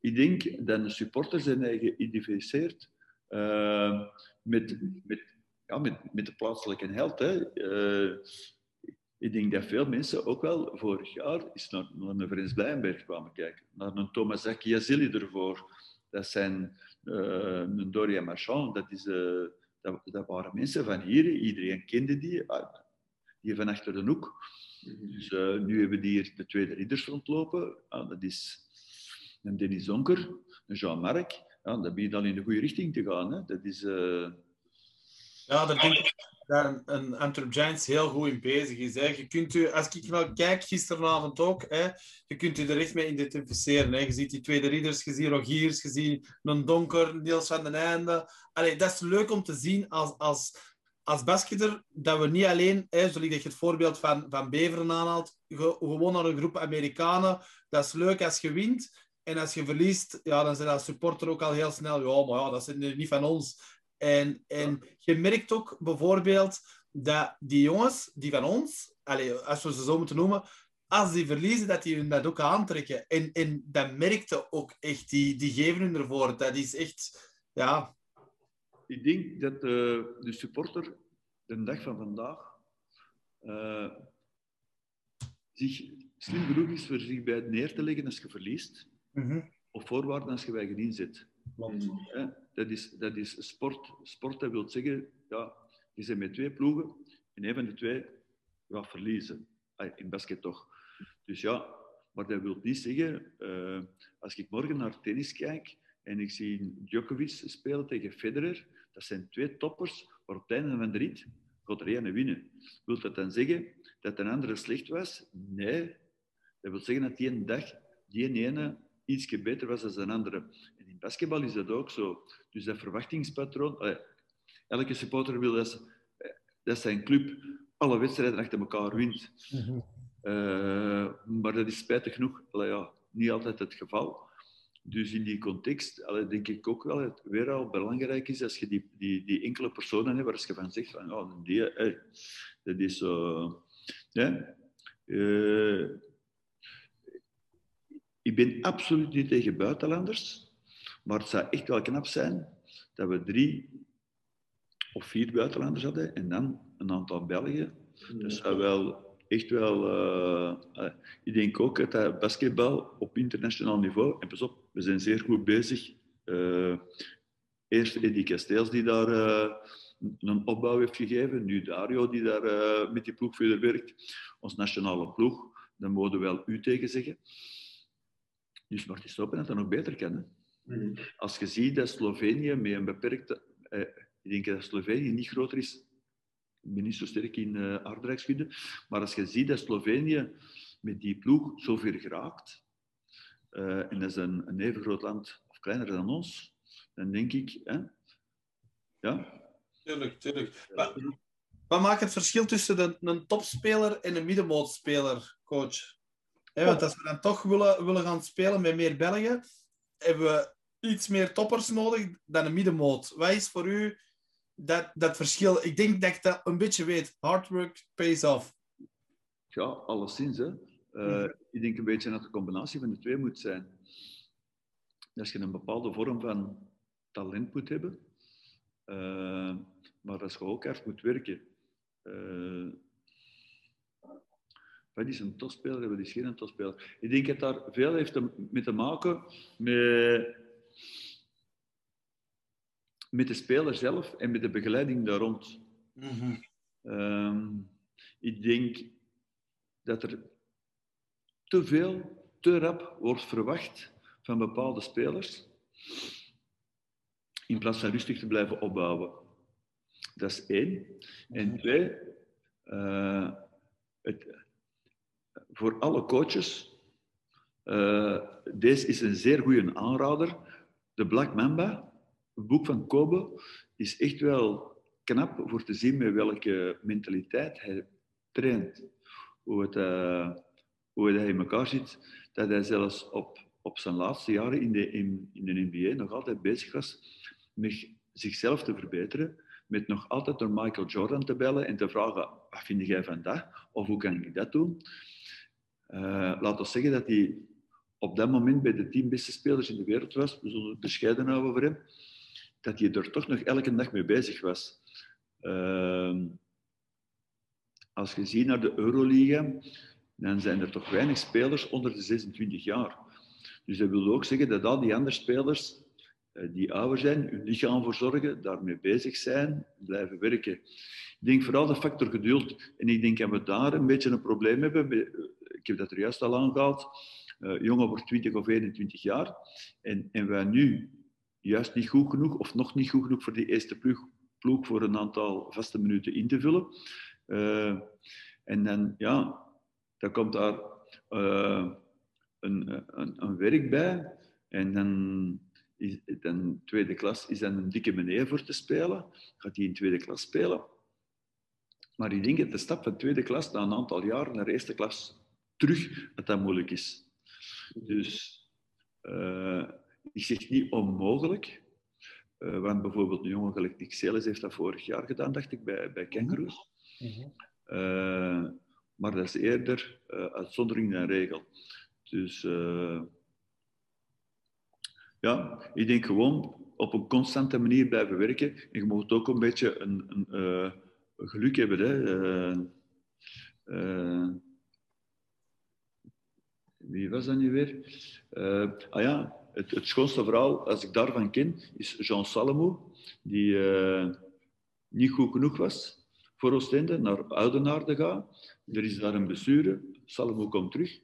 ik denk dat de supporters zijn geïdentificeerd uh, met, met, ja, met, met de plaatselijke held. Hè. Uh, ik denk dat veel mensen ook wel vorig jaar is naar, naar een Frans Blijenberg kwamen kijken. Naar een Thomas Akiazili ervoor. Dat zijn uh, een Doria Marchand. Dat is... dat, waren mensen van hier, iedereen kende die, ah, die van achter de hoek. Dus uh, nu hebben we hier de tweede ridders rondlopen. Uh, dat is een Denis Zonker, een Jean-Marc. Ja, dat je dan in de goede richting te gaan. Hè. Dat is... Uh... Ja, dat denk ik dat een Antwerp Giants heel goed in bezig is. Hè. Je kunt u, als ik nou kijk, gisteravond ook, hè, je kunt u er echt mee identificeren. Hè. Je ziet die tweede ridders, je ziet Rogiers, je ziet een donker, Niels van den Einde. Allee, dat is leuk om te zien als, als, als basketter, dat we niet alleen, hè, zoals je het voorbeeld van, van Beveren aanhaalt, gewoon naar een groep Amerikanen. Dat is leuk als je wint. En als je verliest, ja, dan zijn dat supporter ook al heel snel. Ja, maar ja, dat is niet van ons En, en je merkt ook bijvoorbeeld dat die jongens, die van ons, allez, als we ze zo moeten noemen, als die verliezen, dat die hun dat ook aantrekken. En, en dat merkte ook echt, die, die geven hun ervoor. Dat is echt, ja... Ik denk dat de, de supporter de dag van vandaag uh, zich slim genoeg is voor zich bij het neer te leggen als je verliest. Mm -hmm. Of voorwaarden als je bij je zit. Want dat, is, dat is sport. Sport dat wil zeggen, ja, je zit met twee ploegen en een van de twee gaat verliezen. In basket toch. Dus ja, maar dat wil niet zeggen, uh, als ik morgen naar tennis kijk en ik zie Djokovic spelen tegen Federer, dat zijn twee toppers, maar op het einde van de rit gaat er winnen. Wil dat dan zeggen dat een andere slecht was? Nee. Dat wil zeggen dat die ene dag die ene iets beter was dan een andere. Basketbal is dat ook zo. Dus dat verwachtingspatroon... elke supporter wil dat, dat zijn club alle wedstrijden achter elkaar wint. Mhm. Uh, maar dat is spijtig genoeg allee, ja, niet altijd het geval. Dus in die context allee, denk ik ook wel dat het weer al belangrijk is als je die, die, die enkele personen hebt waar je van zegt van oh, die, hey, dat is zo. Uh, ik ben absoluut niet tegen buitenlanders, maar het zou echt wel knap zijn dat we drie of vier buitenlanders hadden en dan een aantal Belgen. Dat zou wel echt wel. Uh, ik denk ook dat basketbal op internationaal niveau, en pas op, we zijn zeer goed bezig. Uh, eerst Eddie Casteels die daar uh, een opbouw heeft gegeven, nu Dario die daar met die ploeg verder werkt, ons nationale ploeg, dan mogen we wel u tegen zeggen. Dus is hopen dat dat nog beter kan. Mm. Als je ziet dat Slovenië met een beperkte. ik denk dat Slovenië niet groter is ik ben niet zo sterk in uh, aardrijkskunde. Maar als je ziet dat Slovenië met die ploeg zo ver geraakt, uh, en dat is een, een, even groot land, of kleiner dan ons, dan denk ik... Hè, ja. Tuurlijk, tuurlijk. wat maakt het verschil tussen een, een topspeler en een middenmootspeler, coach? want als we dan toch willen, willen gaan spelen met meer Belgen, hebben we iets meer toppers nodig dan een middenmoot. Wat is voor u dat, dat verschil, ik denk dat ik dat een beetje weet. Hard work pays off. Ja, alleszins. Hè. Uh, Ik denk een beetje dat de combinatie van de twee moet zijn. Als je een bepaalde vorm van talent moet hebben, uh, maar als je ook hard moet werken. Uh, wat is een topspeler en wat is geen topspeler? Ik denk dat daar veel heeft mee te maken met met de speler zelf en met de begeleiding daar rond. Mhm. Ehm, ik denk dat er te veel, te rap wordt verwacht van bepaalde spelers, in plaats van rustig te blijven opbouwen. Dat is één. En mhm. twee, uh, het, voor alle coaches, uh, deze is een zeer goede aanrader. De Black Mamba, het boek van Kobe is echt wel knap voor te zien met welke mentaliteit hij traint. Hoe, het, uh, hoe hij in elkaar zit. Dat hij zelfs op, op zijn laatste jaren in de, in, in de NBA nog altijd bezig was met zichzelf te verbeteren. Met nog altijd door Michael Jordan te bellen en te vragen: wat vind jij van dat? Of hoe kan ik dat doen? Uh, laat ons zeggen dat hij op dat moment bij de tien beste spelers in de wereld was. We zullen het bescheiden houden voor hem dat hij er toch nog elke dag mee bezig was. Uh, als je ziet naar de Euroliga, dan zijn er toch weinig spelers onder de 26 jaar. Dus dat wil ook zeggen dat al die andere spelers uh, die ouder zijn, hun lichaam verzorgen, daarmee bezig zijn, blijven werken. Ik denk vooral de factor geduld. En ik denk dat we daar een beetje een probleem hebben. Eh, ik heb dat er juist al aangehaald. Uh, jongen wordt 20 of 21 jaar. En, en wij nu juist niet goed genoeg of nog niet goed genoeg voor die eerste ploeg, ploeg voor een aantal vaste minuten in te vullen. Uh, en dan, ja, dan komt daar uh, een, een, een, werk bij. En dan is dan tweede klas is dan een dikke meneer voor te spelen. Gaat hij in tweede klas spelen. Maar ik denk dat de stap van tweede klas na een aantal jaar naar eerste klas terug, dat dat moeilijk is. Dus uh, ik zeg niet onmogelijk, Uh, want bijvoorbeeld een jongen gelijk Nick Celis heeft dat vorig jaar gedaan, dacht ik, bij, bij Kangaroos. Mm maar dat is eerder uitzondering dan regel. Dus ja, ik denk gewoon op een constante manier blijven werken. En je moet ook een beetje een, een geluk hebben. Hè. Wie was dat nu weer? ah ja, het, het schoonste verhaal, als ik daarvan ken, is Jean Salomo, die uh, niet goed genoeg was voor Oostende, naar Oudenaarde gaan. Er is daar een blessure. Salomo komt terug.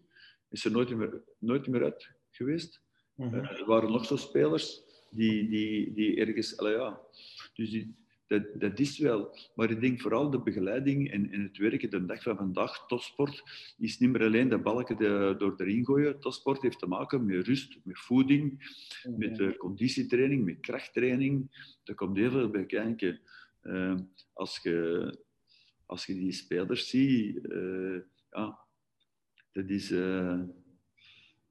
Is er nooit meer, nooit meer uit geweest. Mm -hmm. uh, er waren nog zo spelers die, die, die ergens... Ja, dus die, dat, dat is wel. Maar ik denk vooral de begeleiding en, en het werken de dag van vandaag. Topsport is niet meer alleen de balken de, door erin gooien. Topsport heeft te maken met rust, met voeding, met uh, conditietraining, met krachttraining. Daar komt heel veel bij kijken. Uh, als, je, als je die spelers ziet, uh, ja, dat is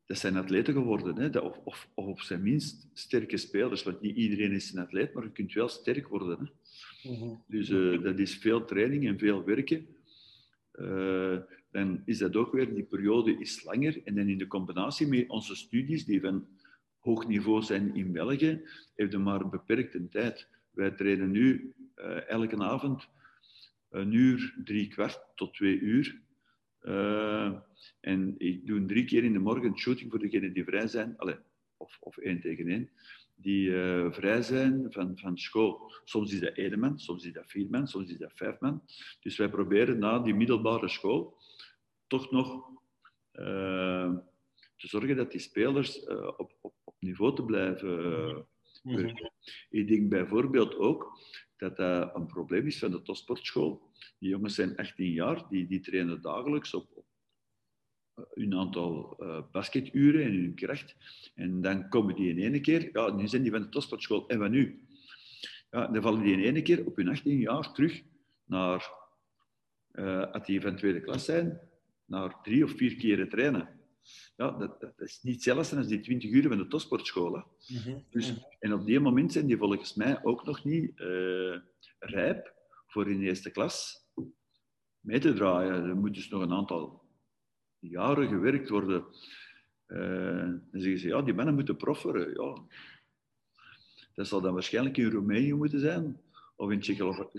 dat zijn atleten geworden. Hè? Of, of, of, op zijn minst sterke spelers. Want niet iedereen is een atleet, maar je kunt wel sterk worden. Hè? Mhm. Dus uh, dat is veel training en veel werken. Uh, dan is dat ook weer, die periode is langer. En dan in de combinatie met onze studies, die van hoog niveau zijn in België, hebben we maar een beperkte tijd. Wij trainen nu uh, elke avond een uur, drie kwart tot twee uur. En ik doe drie keer in de morgen shooting voor degenen die vrij zijn. Allez, of, of één tegen één die uh, vrij zijn van, van school. Soms is dat één man, soms is dat vier man, soms is dat vijf man. Dus wij proberen na die middelbare school toch nog uh, te zorgen dat die spelers op, op, op, niveau te blijven werken. Mm Ik denk bijvoorbeeld ook dat dat een probleem is van de topsportschool. Die jongens zijn 18 jaar, die, die trainen dagelijks op, op hun aantal uh, basketuren en hun kracht. En dan komen die in ene keer, ja, nu zijn die van de topsportschool, en wat nu? Ja, dan vallen die in ene keer op hun 18 jaar terug naar, uh, als die van tweede klas zijn, naar drie of vier keren trainen. Ja, dat, dat is niet hetzelfde als die 20 uur van de topsportschool. Mm -hmm. dus, en op die moment zijn die volgens mij ook nog niet uh, rijp voor in de eerste klas mee te draaien. Er moet dus nog een aantal jaren gewerkt worden. Uh, dan zeggen ze, ja, die mannen moeten profferen. Ja. Dat zal dan waarschijnlijk in Roemenië moeten zijn, of in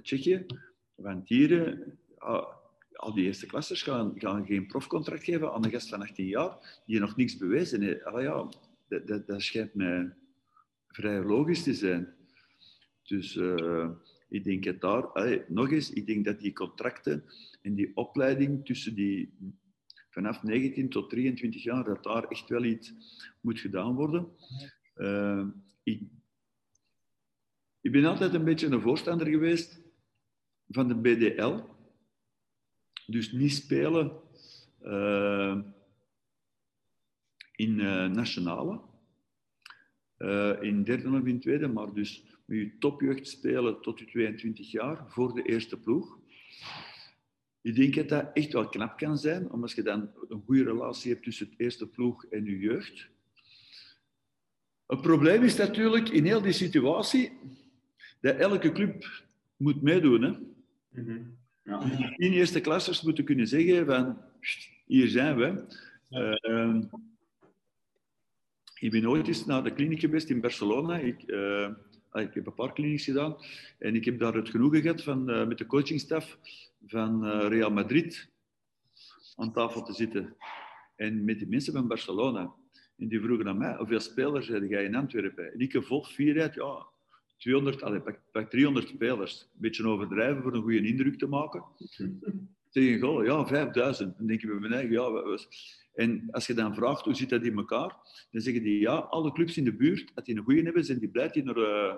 Tsjechië. Want hier, ja, al die eerste klassers gaan, gaan geen profcontract geven aan een gast van 18 jaar die nog niks bewezen heeft. Ja, dat, dat, dat, schijnt mij vrij logisch te zijn. Dus uh, ik denk het daar, nog eens, ik denk dat die contracten en die opleiding tussen die vanaf 19 tot 23 jaar dat daar echt wel iets moet gedaan worden. Uh, ik, ik, ben altijd een beetje een voorstander geweest van de BDL. Dus niet spelen uh, in uh, nationale, in derde of in tweede, maar dus met je topjeugd spelen tot je 22 jaar voor de eerste ploeg. Ik denk dat dat echt wel knap kan zijn, omdat je dan een goede relatie hebt tussen het eerste ploeg en je jeugd. Het probleem is natuurlijk in heel die situatie dat elke club moet meedoen. Hè? Mm ja. In eerste klassers moeten kunnen zeggen van hier zijn we. Uh, ik ben ooit eens naar de kliniek geweest in Barcelona. Ik, uh, ik heb een paar klinieks gedaan en ik heb daar het genoegen gehad van, uh, met de coachingstaf van uh, Real Madrid aan tafel te zitten. En met de mensen van Barcelona. En die vroegen aan mij, hoeveel spelers heb jij in Antwerpen? En ik volg vierheid, ja, 200, allez, pak, pak 300 spelers. Een beetje overdrijven voor een goede indruk te maken. Tegen goal, ja, 5000. Dan denk je bij mijn eigen, ja, wat En als je dan vraagt, hoe zit dat in elkaar? Dan zeggen die, ja, alle clubs in de buurt, als die een goede hebben, zijn die blij die naar, uh,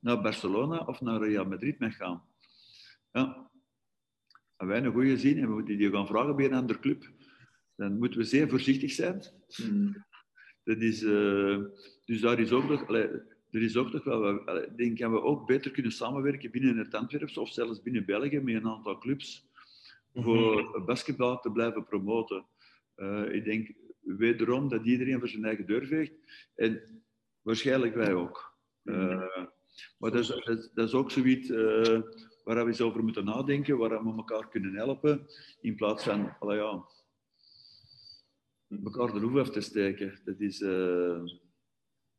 naar Barcelona of naar Real Madrid mee gaan. Ja als wij een goede zien en we moeten die gaan vragen bij een andere club, dan moeten we zeer voorzichtig zijn. Mm. Dat is, uh, dus daar is ook nog, er is ook nog wel, denk dat we ook beter kunnen samenwerken binnen het Antwerps of zelfs binnen België met een aantal clubs voor mm-hmm. basketbal te blijven promoten. Uh, ik denk wederom dat iedereen voor zijn eigen deur veegt en waarschijnlijk wij ook. Uh, maar dat is, dat, is, ook zoiets uh, waar we eens over moeten nadenken, waar we elkaar kunnen helpen, in plaats van, ja, elkaar de roef af te steken. Dat is...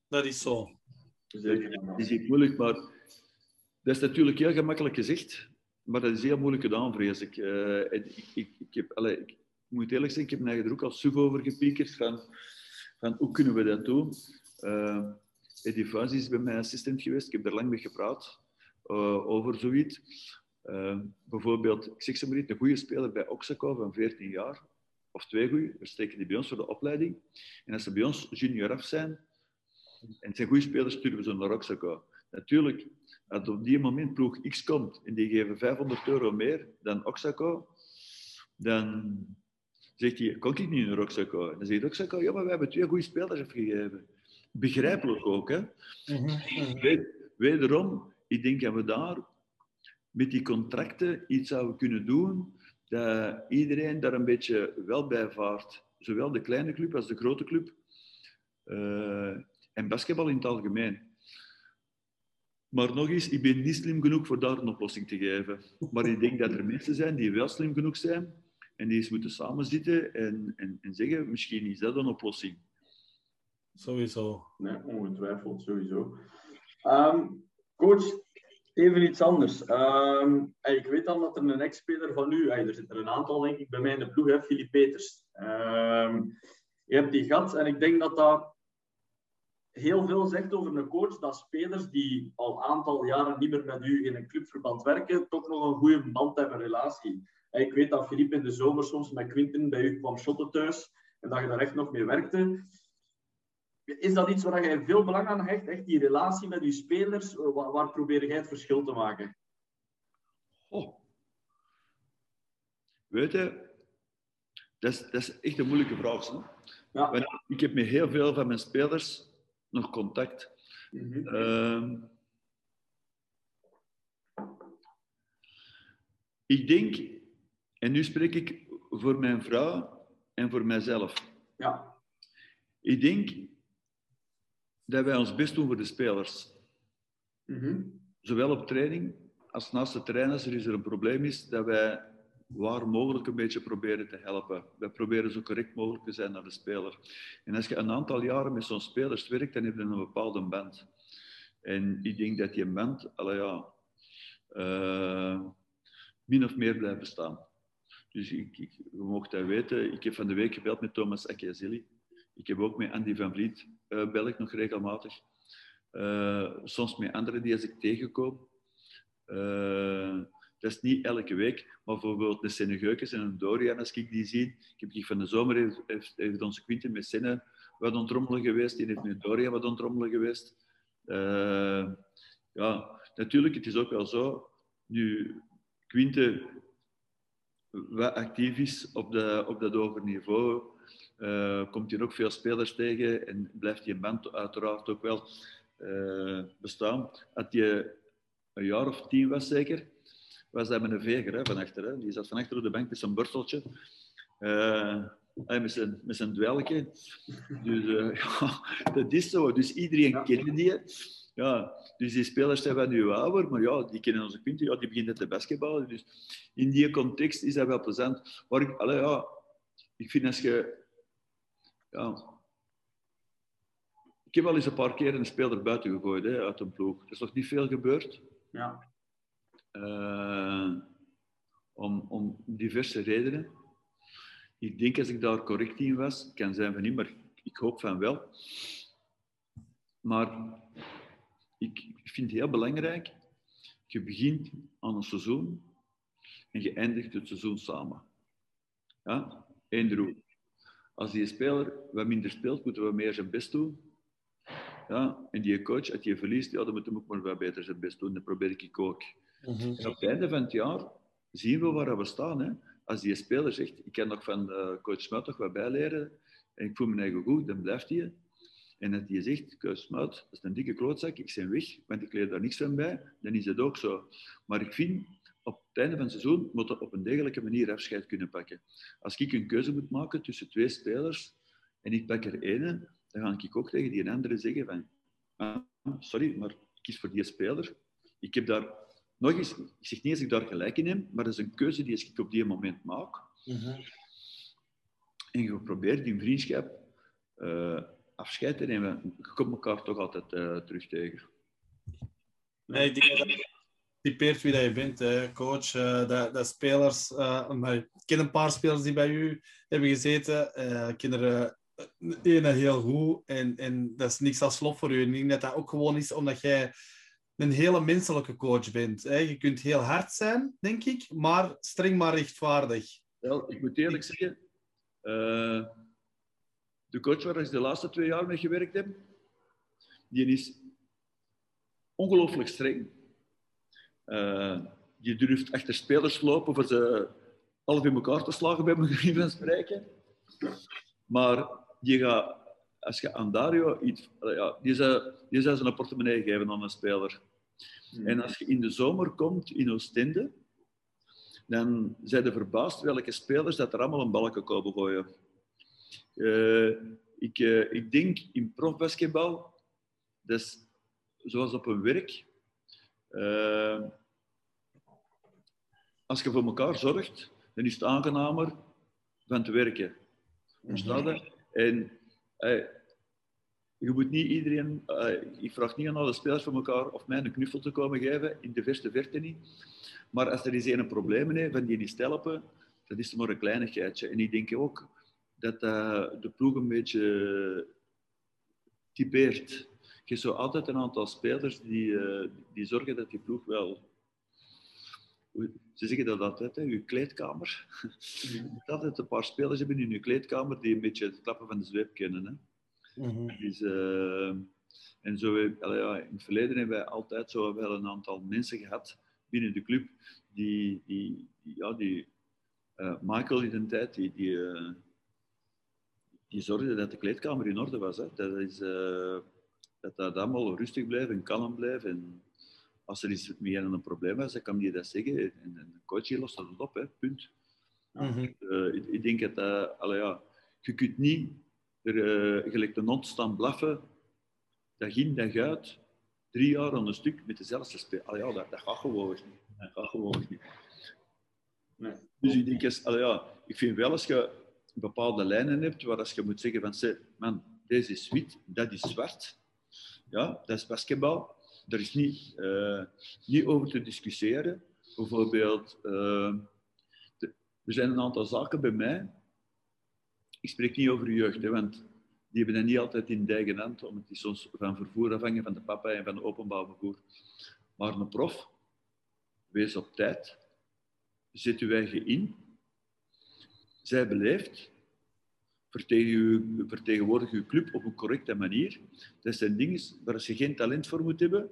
Dat is zo. Dat is niet moeilijk, maar dat is natuurlijk heel gemakkelijk gezegd, maar dat is heel moeilijk gedaan, vrees ik. Uh, ik, ik, ik, heb, allez, ik moet eerlijk zijn, ik heb mij er ook al suf over gepiekerd van, van hoe kunnen we dat doen. Uh, Eddie is bij mij assistent geweest, ik heb er lang mee gepraat uh, over zoiets. Bijvoorbeeld, ik zeg ze maar niet, een goede speler bij Oxaco van 14 jaar, of twee goede, we steken die bij ons voor de opleiding. En als ze bij ons junior af zijn, en het zijn goede spelers, sturen we ze naar Oxaco. Natuurlijk, als op die moment ploeg X komt en die geven 500 euro meer dan Oxaco, dan zegt hij, kon ik niet naar Oxaco? Dan zegt Oxaco, ja, maar we hebben twee goede spelers afgegeven. Begrijpelijk ook, hè. Mhm. Wederom, ik denk dat we daar met die contracten iets zouden kunnen doen dat iedereen daar een beetje wel bij vaart. Zowel de kleine club als de grote club. Uh, en basketbal in het algemeen. Maar nog eens, ik ben niet slim genoeg voor daar een oplossing te geven. Maar ik denk dat er mensen zijn die wel slim genoeg zijn en die eens moeten samenzitten en, en, en zeggen, misschien is dat een oplossing. Sowieso. Nee, ongetwijfeld, sowieso. Um, coach, even iets anders. Um, ik weet dan dat er een ex-speler van u, er zitten er een aantal denk ik bij mij in de ploeg, hè, Filip Peters. Um, je hebt die gehad en ik denk dat dat heel veel zegt over een coach dat spelers die al een aantal jaren niet meer met u in een clubverband werken, toch nog een goede band hebben, relatie. Ik weet dat Filip in de zomer soms met Quinten bij u kwam shotten thuis en dat je daar echt nog mee werkte. Is dat iets waar jij veel belang aan hecht? Echt die relatie met je spelers? Waar, waar probeer jij het verschil te maken? Oh. Weet je, dat is, dat is echt een moeilijke vraag. Ja. Ik heb met heel veel van mijn spelers nog contact. Mm -hmm. ik denk, en nu spreek ik voor mijn vrouw en voor mijzelf. Ja. Ik denk dat wij ons best doen voor de spelers. Mm -hmm. Zowel op training als naast de terrein, als er is er een probleem is, dat wij waar mogelijk een beetje proberen te helpen. We proberen zo correct mogelijk te zijn naar de speler. En als je een aantal jaren met zo'n spelers werkt, dan heb je een bepaalde band. En ik denk dat die band, alle ja, uh, min of meer blijft bestaan. Dus ik, ik, we mogen dat weten. Ik heb van de week gebeld met Thomas Akiazili. Ik heb ook met Andy van Vliet uh, bel ik nog regelmatig. Uh, soms met anderen die als ik tegenkom. Dat is niet elke week, maar bijvoorbeeld de Senegeukes en een Dorian, als ik die zie. Ik heb die van de zomer, heeft, onze Quinten met Senne wat ontrommelen geweest. Die heeft met Dorian wat ontrommelen geweest. Uh, ja, natuurlijk, het is ook wel zo. Nu, Quinte wat actief is op, de, op dat hoger niveau, uh, komt hij ook veel spelers tegen en blijft die band uiteraard ook wel uh, bestaan. Had je een jaar of tien was zeker, was dat met een veger hè, van achter. Hè. Die zat van achter op de bank met zijn borsteltje. Uh, met zijn, met zijn dwelke. Dus uh, ja, dat is zo. Dus iedereen ja. kende die. Ja, dus die spelers zijn wat nu ouder, maar ja, die kennen onze punten. Ja, die beginnen te basketballen. Dus in die context is dat wel plezant. Maar ik, allee, ja, ik vind als je... Ja, ik heb wel eens een paar keer een speler buiten gegooid hè, uit een ploeg. Er is nog niet veel gebeurd. Ja. Uh, om, om diverse redenen. Ik denk als ik daar correct in was, kan zijn van niet, maar ik hoop van wel. Maar ik vind het heel belangrijk, je begint aan een seizoen en je eindigt het seizoen samen. Ja? Eén. Als die speler wat minder speelt, moeten we meer zijn best doen. Ja? En die coach, als je verliest, ja, dan moet hij ook maar wat beter zijn best doen. Dat probeer ik ook. Mm En op het einde van het jaar zien we waar we staan. Hè. Als die speler zegt, ik kan nog van uh, coach Smuit nog wat bijleren en ik voel me eigen goed, dan blijft hij. En als die zegt, coach Smuit, dat is een dikke klootzak, ik ben weg, want ik leer daar niks van bij, dan is het ook zo. Maar ik vind, op het einde van het seizoen moet je op een degelijke manier afscheid kunnen pakken. Als ik een keuze moet maken tussen twee spelers en ik pak er één, dan ga ik ook tegen die andere zeggen van, sorry, maar ik kies voor die speler. Ik heb daar, nog eens, ik zeg niet eens dat ik daar gelijk in heb, maar dat is een keuze die ik op die moment maak. Mhm. En je probeert die vriendschap uh, afscheid te nemen. Je komt elkaar toch altijd uh, terug tegen. Nee, ik denk dat typeert wie dat je bent, hè. coach. Uh, dat, dat spelers, ik ken een paar spelers die bij u hebben gezeten. ik ken er ene heel goed en, en dat is niks als lof voor u. Ik denk dat dat ook gewoon is omdat jij een hele menselijke coach bent. Hè. Je kunt heel hard zijn, denk ik, maar streng maar rechtvaardig. Wel, ik moet eerlijk zeggen, uh, de coach waar ik de laatste twee jaar mee gewerkt heb, die is ongelooflijk streng. Uh, die durft achter spelers lopen voor ze half in elkaar te slagen, bij van spreken. Maar die gaat, als je aan Dario iets, ja, die zou, die zou zijn portemonnee geven aan een speler. Hmm. En als je in de zomer komt in Oostende, dan zijn je verbaasd welke spelers dat er allemaal een balken komen gooien. Uh, ik, uh, ik denk in profbasketbal, dus zoals op een werk, uh, als je voor elkaar zorgt, dan is het aangenamer van te werken. Mm En je moet niet iedereen, ik vraag niet aan alle spelers voor elkaar of mij een knuffel te komen geven, in de verste verte niet. Maar als er eens een probleem heeft van die niet helpen, dat is maar een kleinigheidje. En ik denk ook dat uh, de ploeg een beetje typeert. Je hebt zo altijd een aantal spelers die, uh, die zorgen dat die ploeg wel... Ze zeggen dat altijd, hè, je kleedkamer. Je moet altijd een paar spelers hebben in je kleedkamer die een beetje het klappen van de zweep kennen. Hè. Mm dus, uh, en zo, ja, in het verleden hebben wij altijd zo wel een aantal mensen gehad binnen de club die, die, die ja, die uh, Michael in de tijd, die, die, uh, die zorgde dat de kleedkamer in orde was. Hè. Dat, is, dat dat allemaal rustig blijft en kalm blijft. En als er iets met een probleem was, dan kan je dat zeggen. En, en de coach lost dat op, hè. punt. Mm -hmm. ik, ik, denk dat dat, ja, je kunt niet er gelijk de hond staan blaffen, dag in, dag uit, drie jaar aan een stuk met dezelfde speel. ja, dat, dat gaat gewoon niet. Dat gaat gewoon niet. Nee. Dus ik denk, als, ja, ik vind wel als je bepaalde lijnen hebt, waar als je moet zeggen van, man, deze is wit, dat is zwart. Ja, dat is basketbal. Daar is niet, uh, niet over te discussiëren. Bijvoorbeeld, uh, er zijn een aantal zaken bij mij. Ik spreek niet over jeugd, hè, want die hebben dat niet altijd in de hand, omdat die soms van vervoer afhangen van de papa en van de openbaar vervoer. Maar een prof, wees op tijd, zet uw eigen in, zij beleeft, vertegenwoordig uw club op een correcte manier. Dat zijn dingen waar je geen talent voor moet hebben,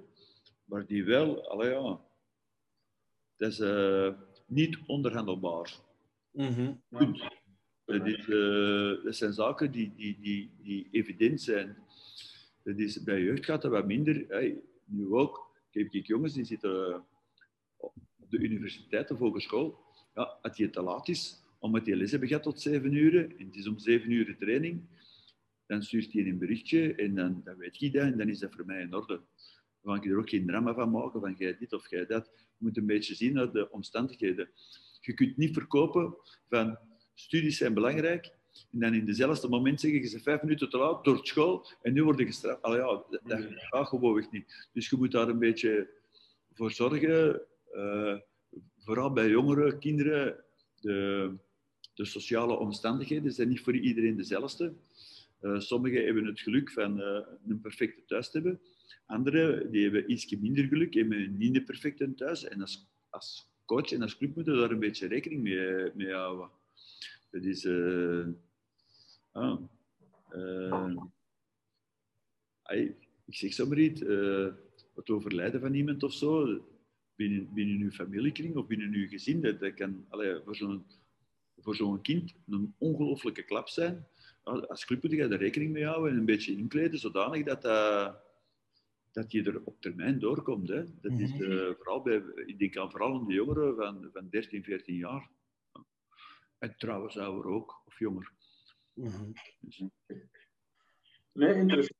maar die wel, allee ja, dat is uh, niet onderhandelbaar. Mm -hmm. Dat, is, uh, dat, zijn zaken die, die, die, die evident zijn. Dat is, bij jeugd gaat dat wat minder. Nu ook. Ik heb jongens die zitten op de universiteit of hogeschool. Ja, als je te laat is, omdat die les hebben gehad tot zeven uur, en het is om zeven uur training, dan stuurt hij een berichtje en dan, dan weet je dat en dan is dat voor mij in orde. Dan kan ik er ook geen drama van maken van jij dit of jij dat. Je moet een beetje zien naar de omstandigheden. Je kunt niet verkopen van studies zijn belangrijk en dan in dezelfde moment zeggen je ze vijf minuten te laat door school en nu word je gestraft. Allee, ja, dat, dat gaat gewoon niet. Dus je moet daar een beetje voor zorgen, uh, vooral bij jongeren, kinderen, de, de sociale omstandigheden zijn niet voor iedereen dezelfde. Uh, sommigen hebben het geluk van uh, een perfecte thuis te hebben. Anderen die hebben iets minder geluk, hebben niet een perfecte thuis. En als, als coach en als club moeten we daar een beetje rekening mee, mee houden. Dat is... Uh, ah, ik zeg zomaar iets, het overlijden van iemand of zo, binnen, binnen uw familiekring of binnen uw gezin, dat, dat kan allee, voor zo'n voor zo'n kind een ongelooflijke klap zijn. Als club moet je er rekening mee houden en een beetje inkleden, zodanig dat, uh, dat je er op termijn doorkomt. Hè. Dat is uh, vooral bij, ik denk aan vooral aan de jongeren van, van 13, 14 jaar. En trouwens ouder ook, of jonger. Mm -hmm. Nee, interessant.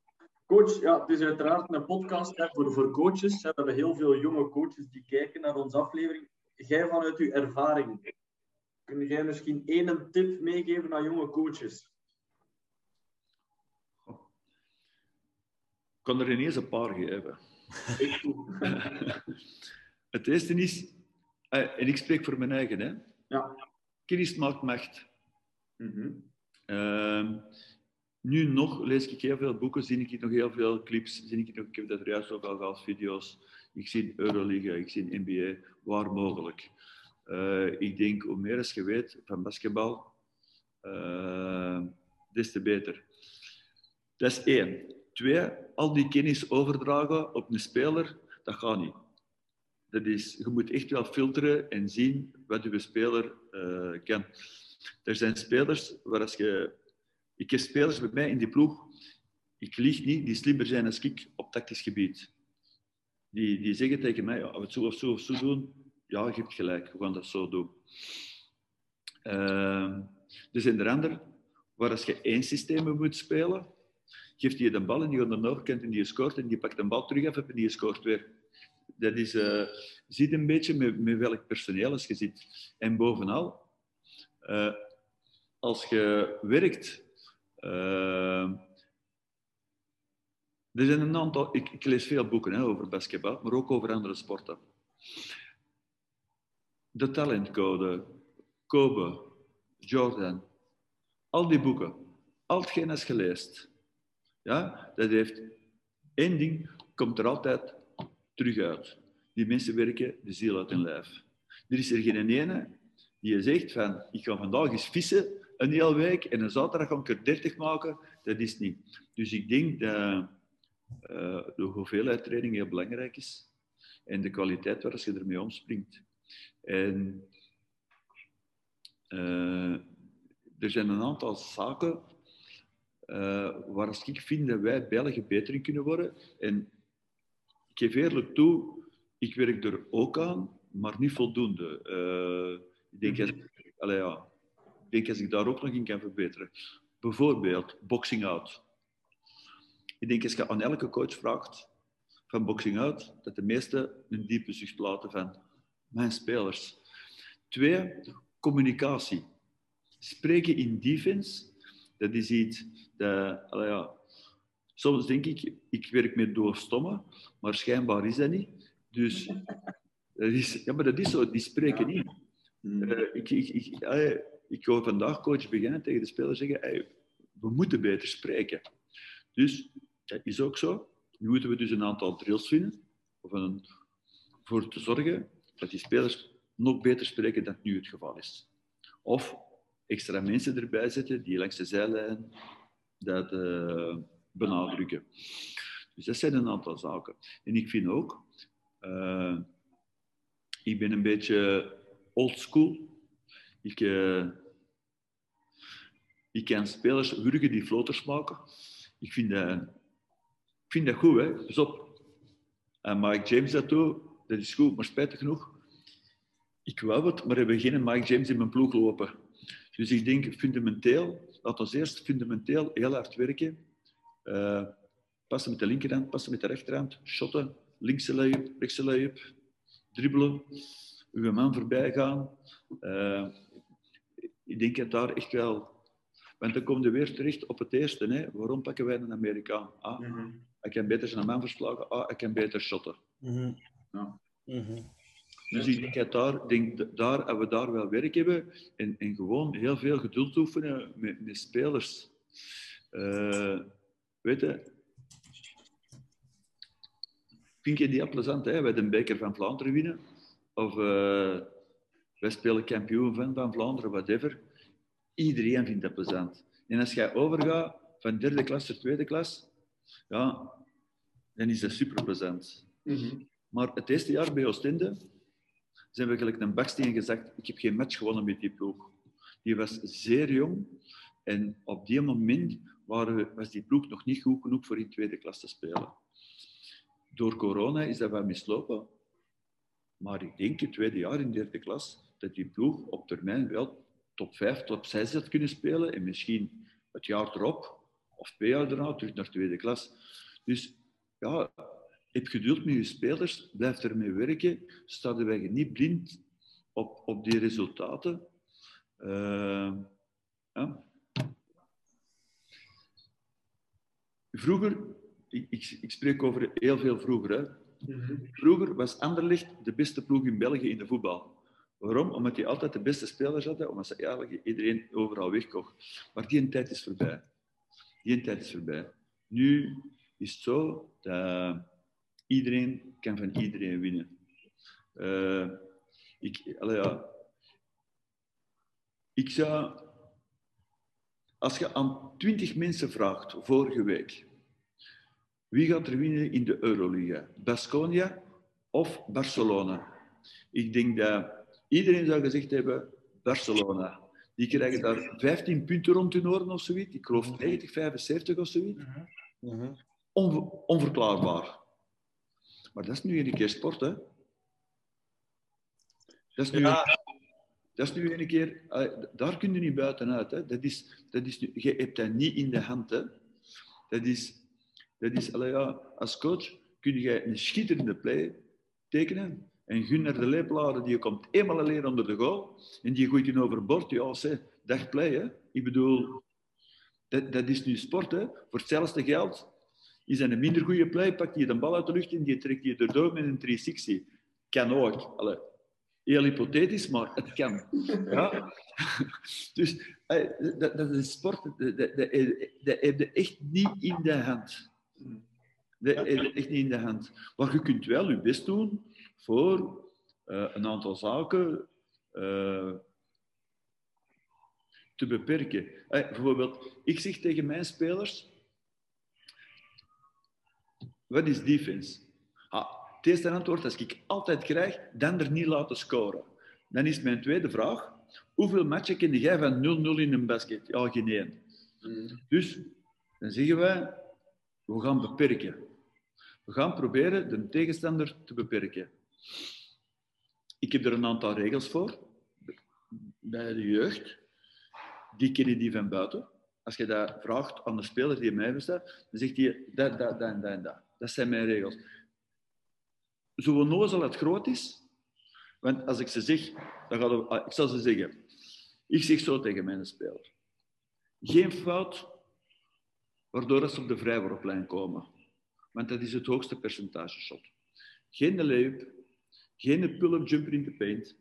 Coach, ja, het is uiteraard een podcast hè, voor, voor coaches. We hebben heel veel jonge coaches die kijken naar onze aflevering. Jij vanuit uw ervaring, kun jij misschien één tip meegeven aan jonge coaches? Ik kan er ineens een paar geven. het eerste is, eh, en ik spreek voor mijn eigen, hè. Ja. Kennis maakt macht. Mhm. Ehm, nu nog lees ik heel veel boeken, zie ik nog heel veel clips, zie ik nog, ik heb dat er juist ook al gehad, video's. Ik zie Euroliga, ik zie NBA, waar mogelijk. Eh, ik denk, hoe meer als je weet van basketbal, uh, des te beter. Dat is één. Twee, al die kennis overdragen op een speler, dat gaat niet. Dat is, je moet echt wel filteren en zien wat je speler uh, kan. Er zijn spelers waar als je... Ik heb spelers bij mij in die ploeg, ik lieg niet, die slimmer zijn dan ik op tactisch gebied. Die, die zeggen tegen mij, ja, we het zo of zo of zo doen, ja, je hebt gelijk, we gaan dat zo doen. Uh, er zijn er anderen waar als je één systeem moet spelen, geeft hij de bal en die gaat naar kent en die scoort en die pakt de bal terug af en die scoort weer. Dat is, uh, ziet een beetje met, met welk personeel als je zit. En bovenal, uh, als je werkt, uh, er zijn een aantal, ik, ik lees veel boeken hè, over basketbal, maar ook over andere sporten. De talentcode, Kobe, Jordan, al die boeken, al hetgeen is gelezen, ja, dat heeft één ding, komt er altijd terug uit. Die mensen werken de ziel uit hun lijf. Er is er geen ene die zegt van, ik ga vandaag eens vissen een hele week en een zaterdag ga ik er 30 maken. Dat is niet. Dus ik denk dat uh, de hoeveelheid training heel belangrijk is en de kwaliteit waar je ermee omspringt. En uh, er zijn een aantal zaken uh, waar ik vind dat wij België beter in kunnen worden. En geef eerlijk toe, ik werk er ook aan, maar niet voldoende. Uh, ik, denk als, allez, ja, ik denk als ik daar ook nog in kan verbeteren. Bijvoorbeeld boxing out. Ik denk als je aan elke coach vraagt van boxing out, dat de meesten een diepe zucht laten van mijn spelers. Twee, communicatie. Spreken in defense, dat is iets dat, ja, soms denk ik, ik werk met doofstommen, maar schijnbaar is dat niet. Dus dat is, ja, maar dat is zo, die spreken niet. Uh, ik, ik, ik, uh, ik hoor vandaag coach beginnen tegen de speler zeggen, hey, we moeten beter spreken. Dus dat is ook zo. Nu moeten we dus een aantal drills vinden, of een, voor te zorgen dat die spelers nog beter spreken dan nu het geval is. Of extra mensen erbij zetten die langs de zijlijn dat uh, benadrukken. Dus dat zijn een aantal zaken. En ik vind ook, uh, ik ben een beetje old school. Ik, ik ken spelers wurgen die floaters maken. Ik vind dat, ik vind dat goed, hè. Pas op. En Mike James dat doet, dat is goed, maar spijtig genoeg. Ik wou het, maar hebben geen Mike James in mijn ploeg lopen. Dus ik denk fundamenteel, laten we eerst fundamenteel heel hard werken. Uh, passen met de linkerhand, passen met de rechterhand, shotten, linkse lay-up, rechtse lay-up, dribbelen, uw man voorbij gaan. Uh, ik denk dat daar echt wel... Want dan kom je weer terecht op het eerste. Hè. Waarom pakken wij een Amerikaan? Ah, mm -hmm. ik kan beter zijn man verslagen. Ah, ik kan beter shotten. Mm -hmm. ja. Mm -hmm. Dus ik denk dat daar, denk, daar, dat we daar wel werk hebben en, en gewoon heel veel geduld oefenen met, met spelers. Uh, weet je, vind je die heel plezant, hè? Wij de beker van Vlaanderen winnen. Of uh, wij spelen kampioen van, van Vlaanderen, whatever. Iedereen vindt dat plezant. En als jij overgaat van derde klas naar tweede klas, ja, dan is dat super plezant. Mm -hmm. Maar het eerste jaar bij Oostende zijn we gelijk een baksteen gezegd, ik heb geen match gewonnen met die ploeg. Die was zeer jong en op die moment waren, was die ploeg nog niet goed genoeg voor in tweede klas te spelen. Door corona is dat wel mislopen. Maar ik denk het tweede jaar in derde klas dat die ploeg op termijn wel top 5, top 6 had kunnen spelen en misschien het jaar erop of twee jaar daarna terug naar tweede klas. Dus ja, heb geduld met je spelers, blijf ermee werken. Sta wij niet blind op, op die resultaten. Uh, ja. Vroeger, ik, ik, ik, spreek over heel veel vroeger. Hè. Mhm. Vroeger was Anderlecht de beste ploeg in België in de voetbal. Waarom? Omdat die altijd de beste spelers hadden, omdat ze eigenlijk iedereen overal wegkocht. Maar die tijd is voorbij. Die tijd is voorbij. Nu is het zo dat iedereen kan van iedereen winnen. Uh, ik, ja, ik zou, als je aan twintig mensen vraagt vorige week, wie gaat er winnen in de Euroliga? Basconia of Barcelona? Ik denk dat iedereen zou gezegd hebben Barcelona. Die krijgen daar 15 punten rond hun oren of zoiets. Ik geloof 90, 75 of zoiets. onverklaarbaar. Maar dat is nu een keer sport, hè? Dat is nu, dat is nu een keer... Daar kun je niet buitenuit. Hè? Dat is, dat is, je hebt dat niet in de hand. Hè? Dat is... Dat is ja, als coach kun je een schitterende play tekenen en Gunnar de Leeplade, die komt eenmaal alleen onder de goal en die gooit je overboord. Ja, zeg, dag play, hè. Ik bedoel, dat, dat is nu sport, hè. Voor hetzelfde geld is een minder goede play, pakt hij de bal uit de lucht en die trekt je erdoor met een 360. Kan ook. Allee, heel hypothetisch, maar het kan. Ja? dus dat, dat is sport, dat, dat, dat heb je echt niet in de hand. Dat je echt niet in de hand. Maar je kunt wel je best doen voor uh, een aantal zaken uh, te beperken. Hey, bijvoorbeeld, ik zeg tegen mijn spelers, wat is defense? Ah, het eerste antwoord dat ik altijd krijg, dan er niet laten scoren. Dan is mijn tweede vraag, hoeveel matchen ken jij van 0-0 in een basket? Ja, geen één. Mm. Dus dan zeggen wij, we gaan beperken. We gaan proberen de tegenstander te beperken. Ik heb er een aantal regels voor bij de jeugd. Die kennen die van buiten. Als je dat vraagt aan de speler die mij bestaat, dan zegt hij dat, dat, dat en dat dat. zijn mijn regels. Zo onnozel het groot is, want als ik ze zeg, dan het, ah, ik zal ze zeggen. Ik zeg zo tegen mijn speler. Geen fout waardoor ze op de vrijworplijn komen. Want dat is het hoogste percentage shot. Geen layup, geen pull-up jumper in de paint.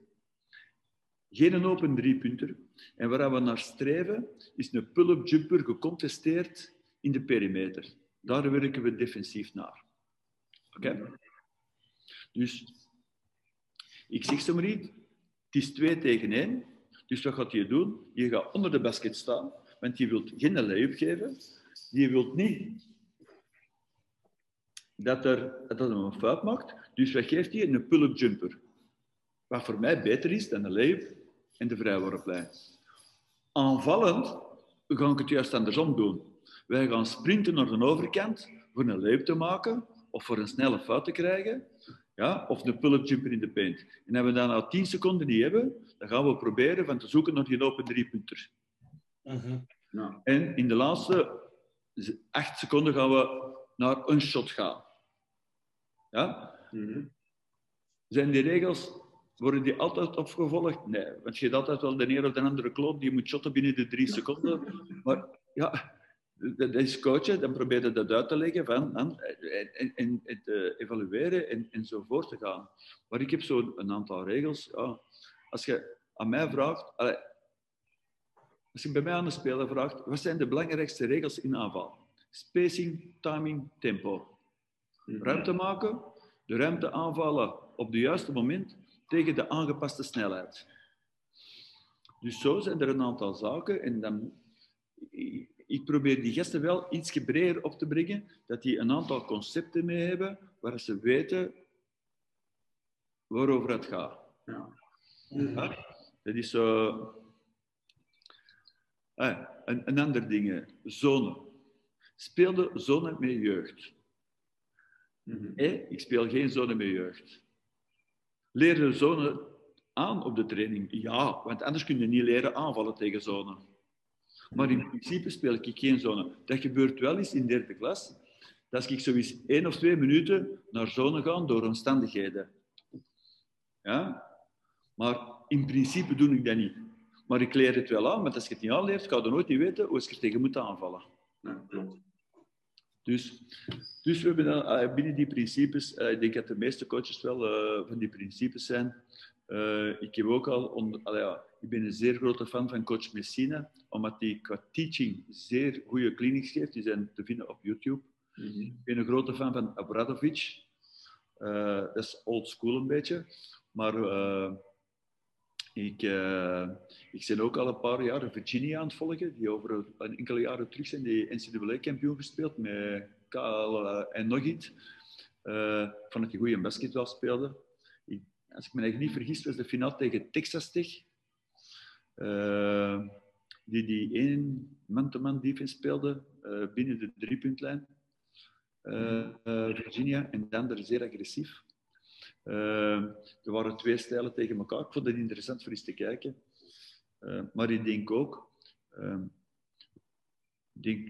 Geen open driepunter. En waar we naar streven, is een pull-up jumper gecontesteerd in de perimeter. Daar werken we defensief naar. Oké? Dus, ik zeg zo maar niet, het is 2 tegen 1. Dus wat gaat je doen? Je gaat onder de basket staan, want je wilt geen layup geven. Je wilt niet dat, er, dat hij een fout maakt. Dus wat geeft hij? Een pull-up jumper. Wat voor mij beter is dan de layup en de vrijworplijn. Aanvallend ga ik het juist andersom doen. Wij gaan sprinten naar de overkant voor een layup te maken of voor een snelle fout te krijgen. Ja, of een pull-up jumper in de paint. En als we dan al 10 seconden niet hebben, dan gaan we proberen van te zoeken naar die open driepunter. Uh En in de laatste 8 seconden gaan we naar een shot gaan. Ja? Mm Zijn die regels, worden die altijd opgevolgd? Nee, want je hebt altijd wel de een of de andere kloot die moet shotten binnen de drie seconden. Maar ja, dat is coachen, dan probeer je dat uit te leggen van, en, en, en, te evalueren en, en zo voor te gaan. Maar ik heb zo een aantal regels. Ja, als je aan mij vraagt, als je bij mij aan de speler vraagt, wat zijn de belangrijkste regels in aanval? Spacing, timing, tempo. Ruimte maken, de ruimte aanvallen op het juiste moment tegen de aangepaste snelheid. Dus zo zijn er een aantal zaken en dan, ik probeer die gasten wel iets breder op te brengen, dat die een aantal concepten mee hebben waar ze weten waarover het gaat. Ja. Dat is zo... Ah, een, een ander ding, zone. Speelde zone met jeugd. Mm ik speel geen zone met jeugd. Leer de zone aan op de training? Ja, want anders kun je niet leren aanvallen tegen zone. Maar in principe speel ik geen zone. Dat gebeurt wel eens in derde klas. dat ik zoiets één of twee minuten naar zone gaan door omstandigheden. Ja? Maar in principe doe ik dat niet. Maar ik leer het wel aan, want als je het niet aanleert, ga je nooit niet weten hoe je er tegen moet aanvallen. Ja, klopt. Dus, dus we hebben dan, uh, binnen die principes, uh, ik denk dat de meeste coaches wel uh, van die principes zijn. ik heb ook al, on, ja, ik ben een zeer grote fan van coach Messina, omdat hij qua teaching zeer goede clinics geeft. Die zijn te vinden op YouTube. Mm -hmm. Ik ben een grote fan van Abradovic. dat is old school een beetje. Maar ik, uh, ik ben ook al een paar jaar Virginia aan het volgen, die over een enkele jaren terug zijn die NCAA-kampioen gespeeld met uh, en nog iets. Uh, van die goede basketbal speelde. Ik, als ik me eigenlijk niet vergis, was de finale tegen Texas Tech. die die één man-to-man defense speelde binnen de driepuntlijn. Virginia en dan er zeer agressief. Uh, er waren twee stijlen tegen elkaar. Ik vond het interessant voor eens te kijken. Uh, maar ik denk ook, uh, ik denk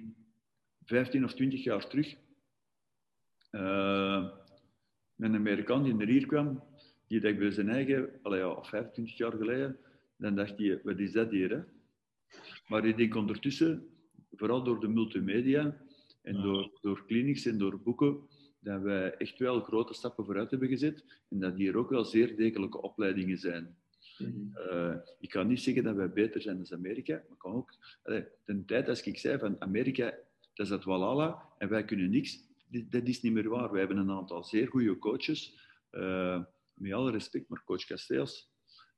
15 of 20 jaar terug, een Amerikaan die naar hier kwam, die dacht bij zijn eigen, allee, ja, 25 jaar geleden, dan dacht hij, wat is dat hier? Hè? Maar ik denk ondertussen, vooral door de multimedia en door, door clinics en door boeken, dat wij echt wel grote stappen vooruit hebben gezet en dat hier ook wel zeer degelijke opleidingen zijn. Mm ik kan niet zeggen dat wij beter zijn dan Amerika, maar kan ook... Allee, de tijd als ik zei van Amerika, dat is het walala en wij kunnen niks, dat is niet meer waar. Wij hebben een aantal zeer goede coaches, uh, met alle respect, maar coach Castells,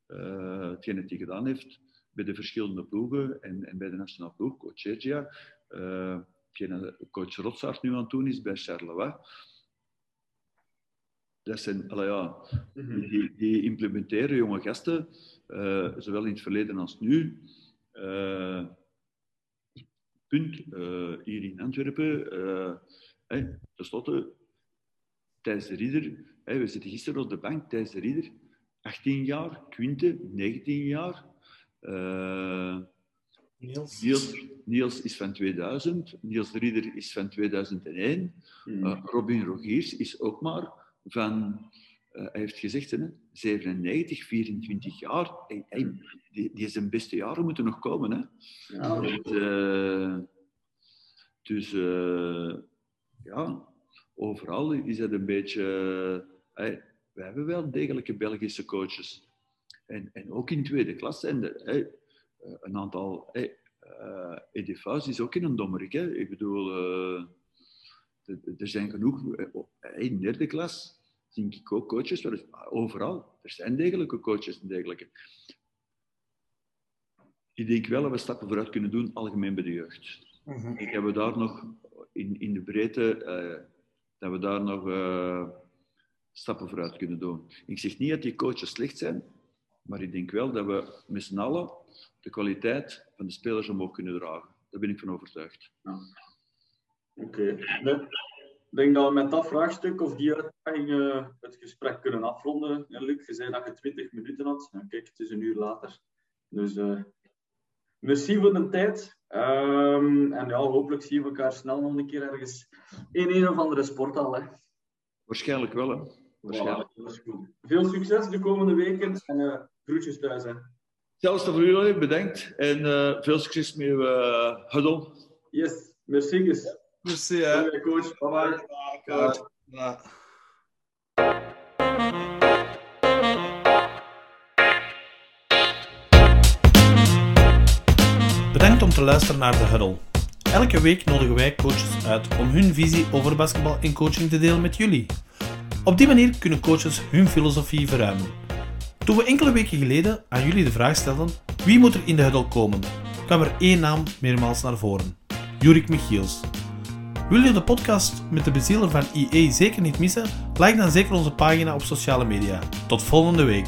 uh, hetgeen dat hij gedaan heeft bij de verschillende ploegen en, en bij de nationale ploeg, coach Sergia, uh, coach Rotsaert nu aan het doen is bij Charleroi, dat zijn, ja, mhm. die, die, implementeren jonge gasten, uh, zowel in het verleden als nu. Uh, punt, uh, hier in Antwerpen, hey, tenslotte, Thijs de Rieder, hey, we zitten gisteren op de bank, Thijs de Rieder, 18 jaar, Quinte, 19 jaar. Niels. Niels. Niels, is van 2000, Niels de Rieder is van 2001, mm. Robin Rogiers is ook maar van, uh, hij heeft gezegd, hè, 97, 24 jaar, hey, hey, die, die zijn beste jaren moeten nog komen. Hè. Ja. Dus, uh, dus uh, ja, overal is het een beetje... Hey, we hebben wel degelijke Belgische coaches. En, en ook in tweede klas zijn er een aantal... Hey, Edifaus is ook in een dommerik. Hè. Ik bedoel, er zijn genoeg in derde klas zie ik ook coaches, overal. Er zijn degelijke coaches en dergelijke. Ik denk wel dat we stappen vooruit kunnen doen, algemeen bij de jeugd. Mm Ik heb we daar nog in, in de breedte, uh, dat we daar nog uh, stappen vooruit kunnen doen. Ik zeg niet dat die coaches slecht zijn, maar ik denk wel dat we met z'n allen de kwaliteit van de spelers omhoog kunnen dragen. Daar ben ik van overtuigd. Ja. Oké. Okay. Ik denk dat we met dat vraagstuk of die uitdaging uh, het gesprek kunnen afronden. Ja, Luc, je zei dat je 20 minuten had. Nou, kijk, het is een uur later. Dus uh, merci voor de tijd. Um, en ja, hopelijk zien we elkaar snel nog een keer ergens in een of andere sporthal. Hè. Waarschijnlijk wel, hè. Waarschijnlijk. Voilà, dat is goed. Veel succes de komende weken en uh, groetjes thuis. Hè. Zelfs voor jullie, bedankt. En veel succes met uh, Huddle. Yes, merci. Merci, hè. Bye, coach. Bye-bye. Coach. Ja. Bedankt om te luisteren naar de Huddle. Elke week nodigen wij coaches uit om hun visie over basketbal en coaching te delen met jullie. Op die manier kunnen coaches hun filosofie verruimen. Toen we enkele weken geleden aan jullie de vraag stelden wie moet er in de huddle komen, kwam er één naam meermaals naar voren. Jurik Michiels. Wil je de podcast met de bezieler van IE zeker niet missen? Like dan zeker onze pagina op sociale media. Tot volgende week.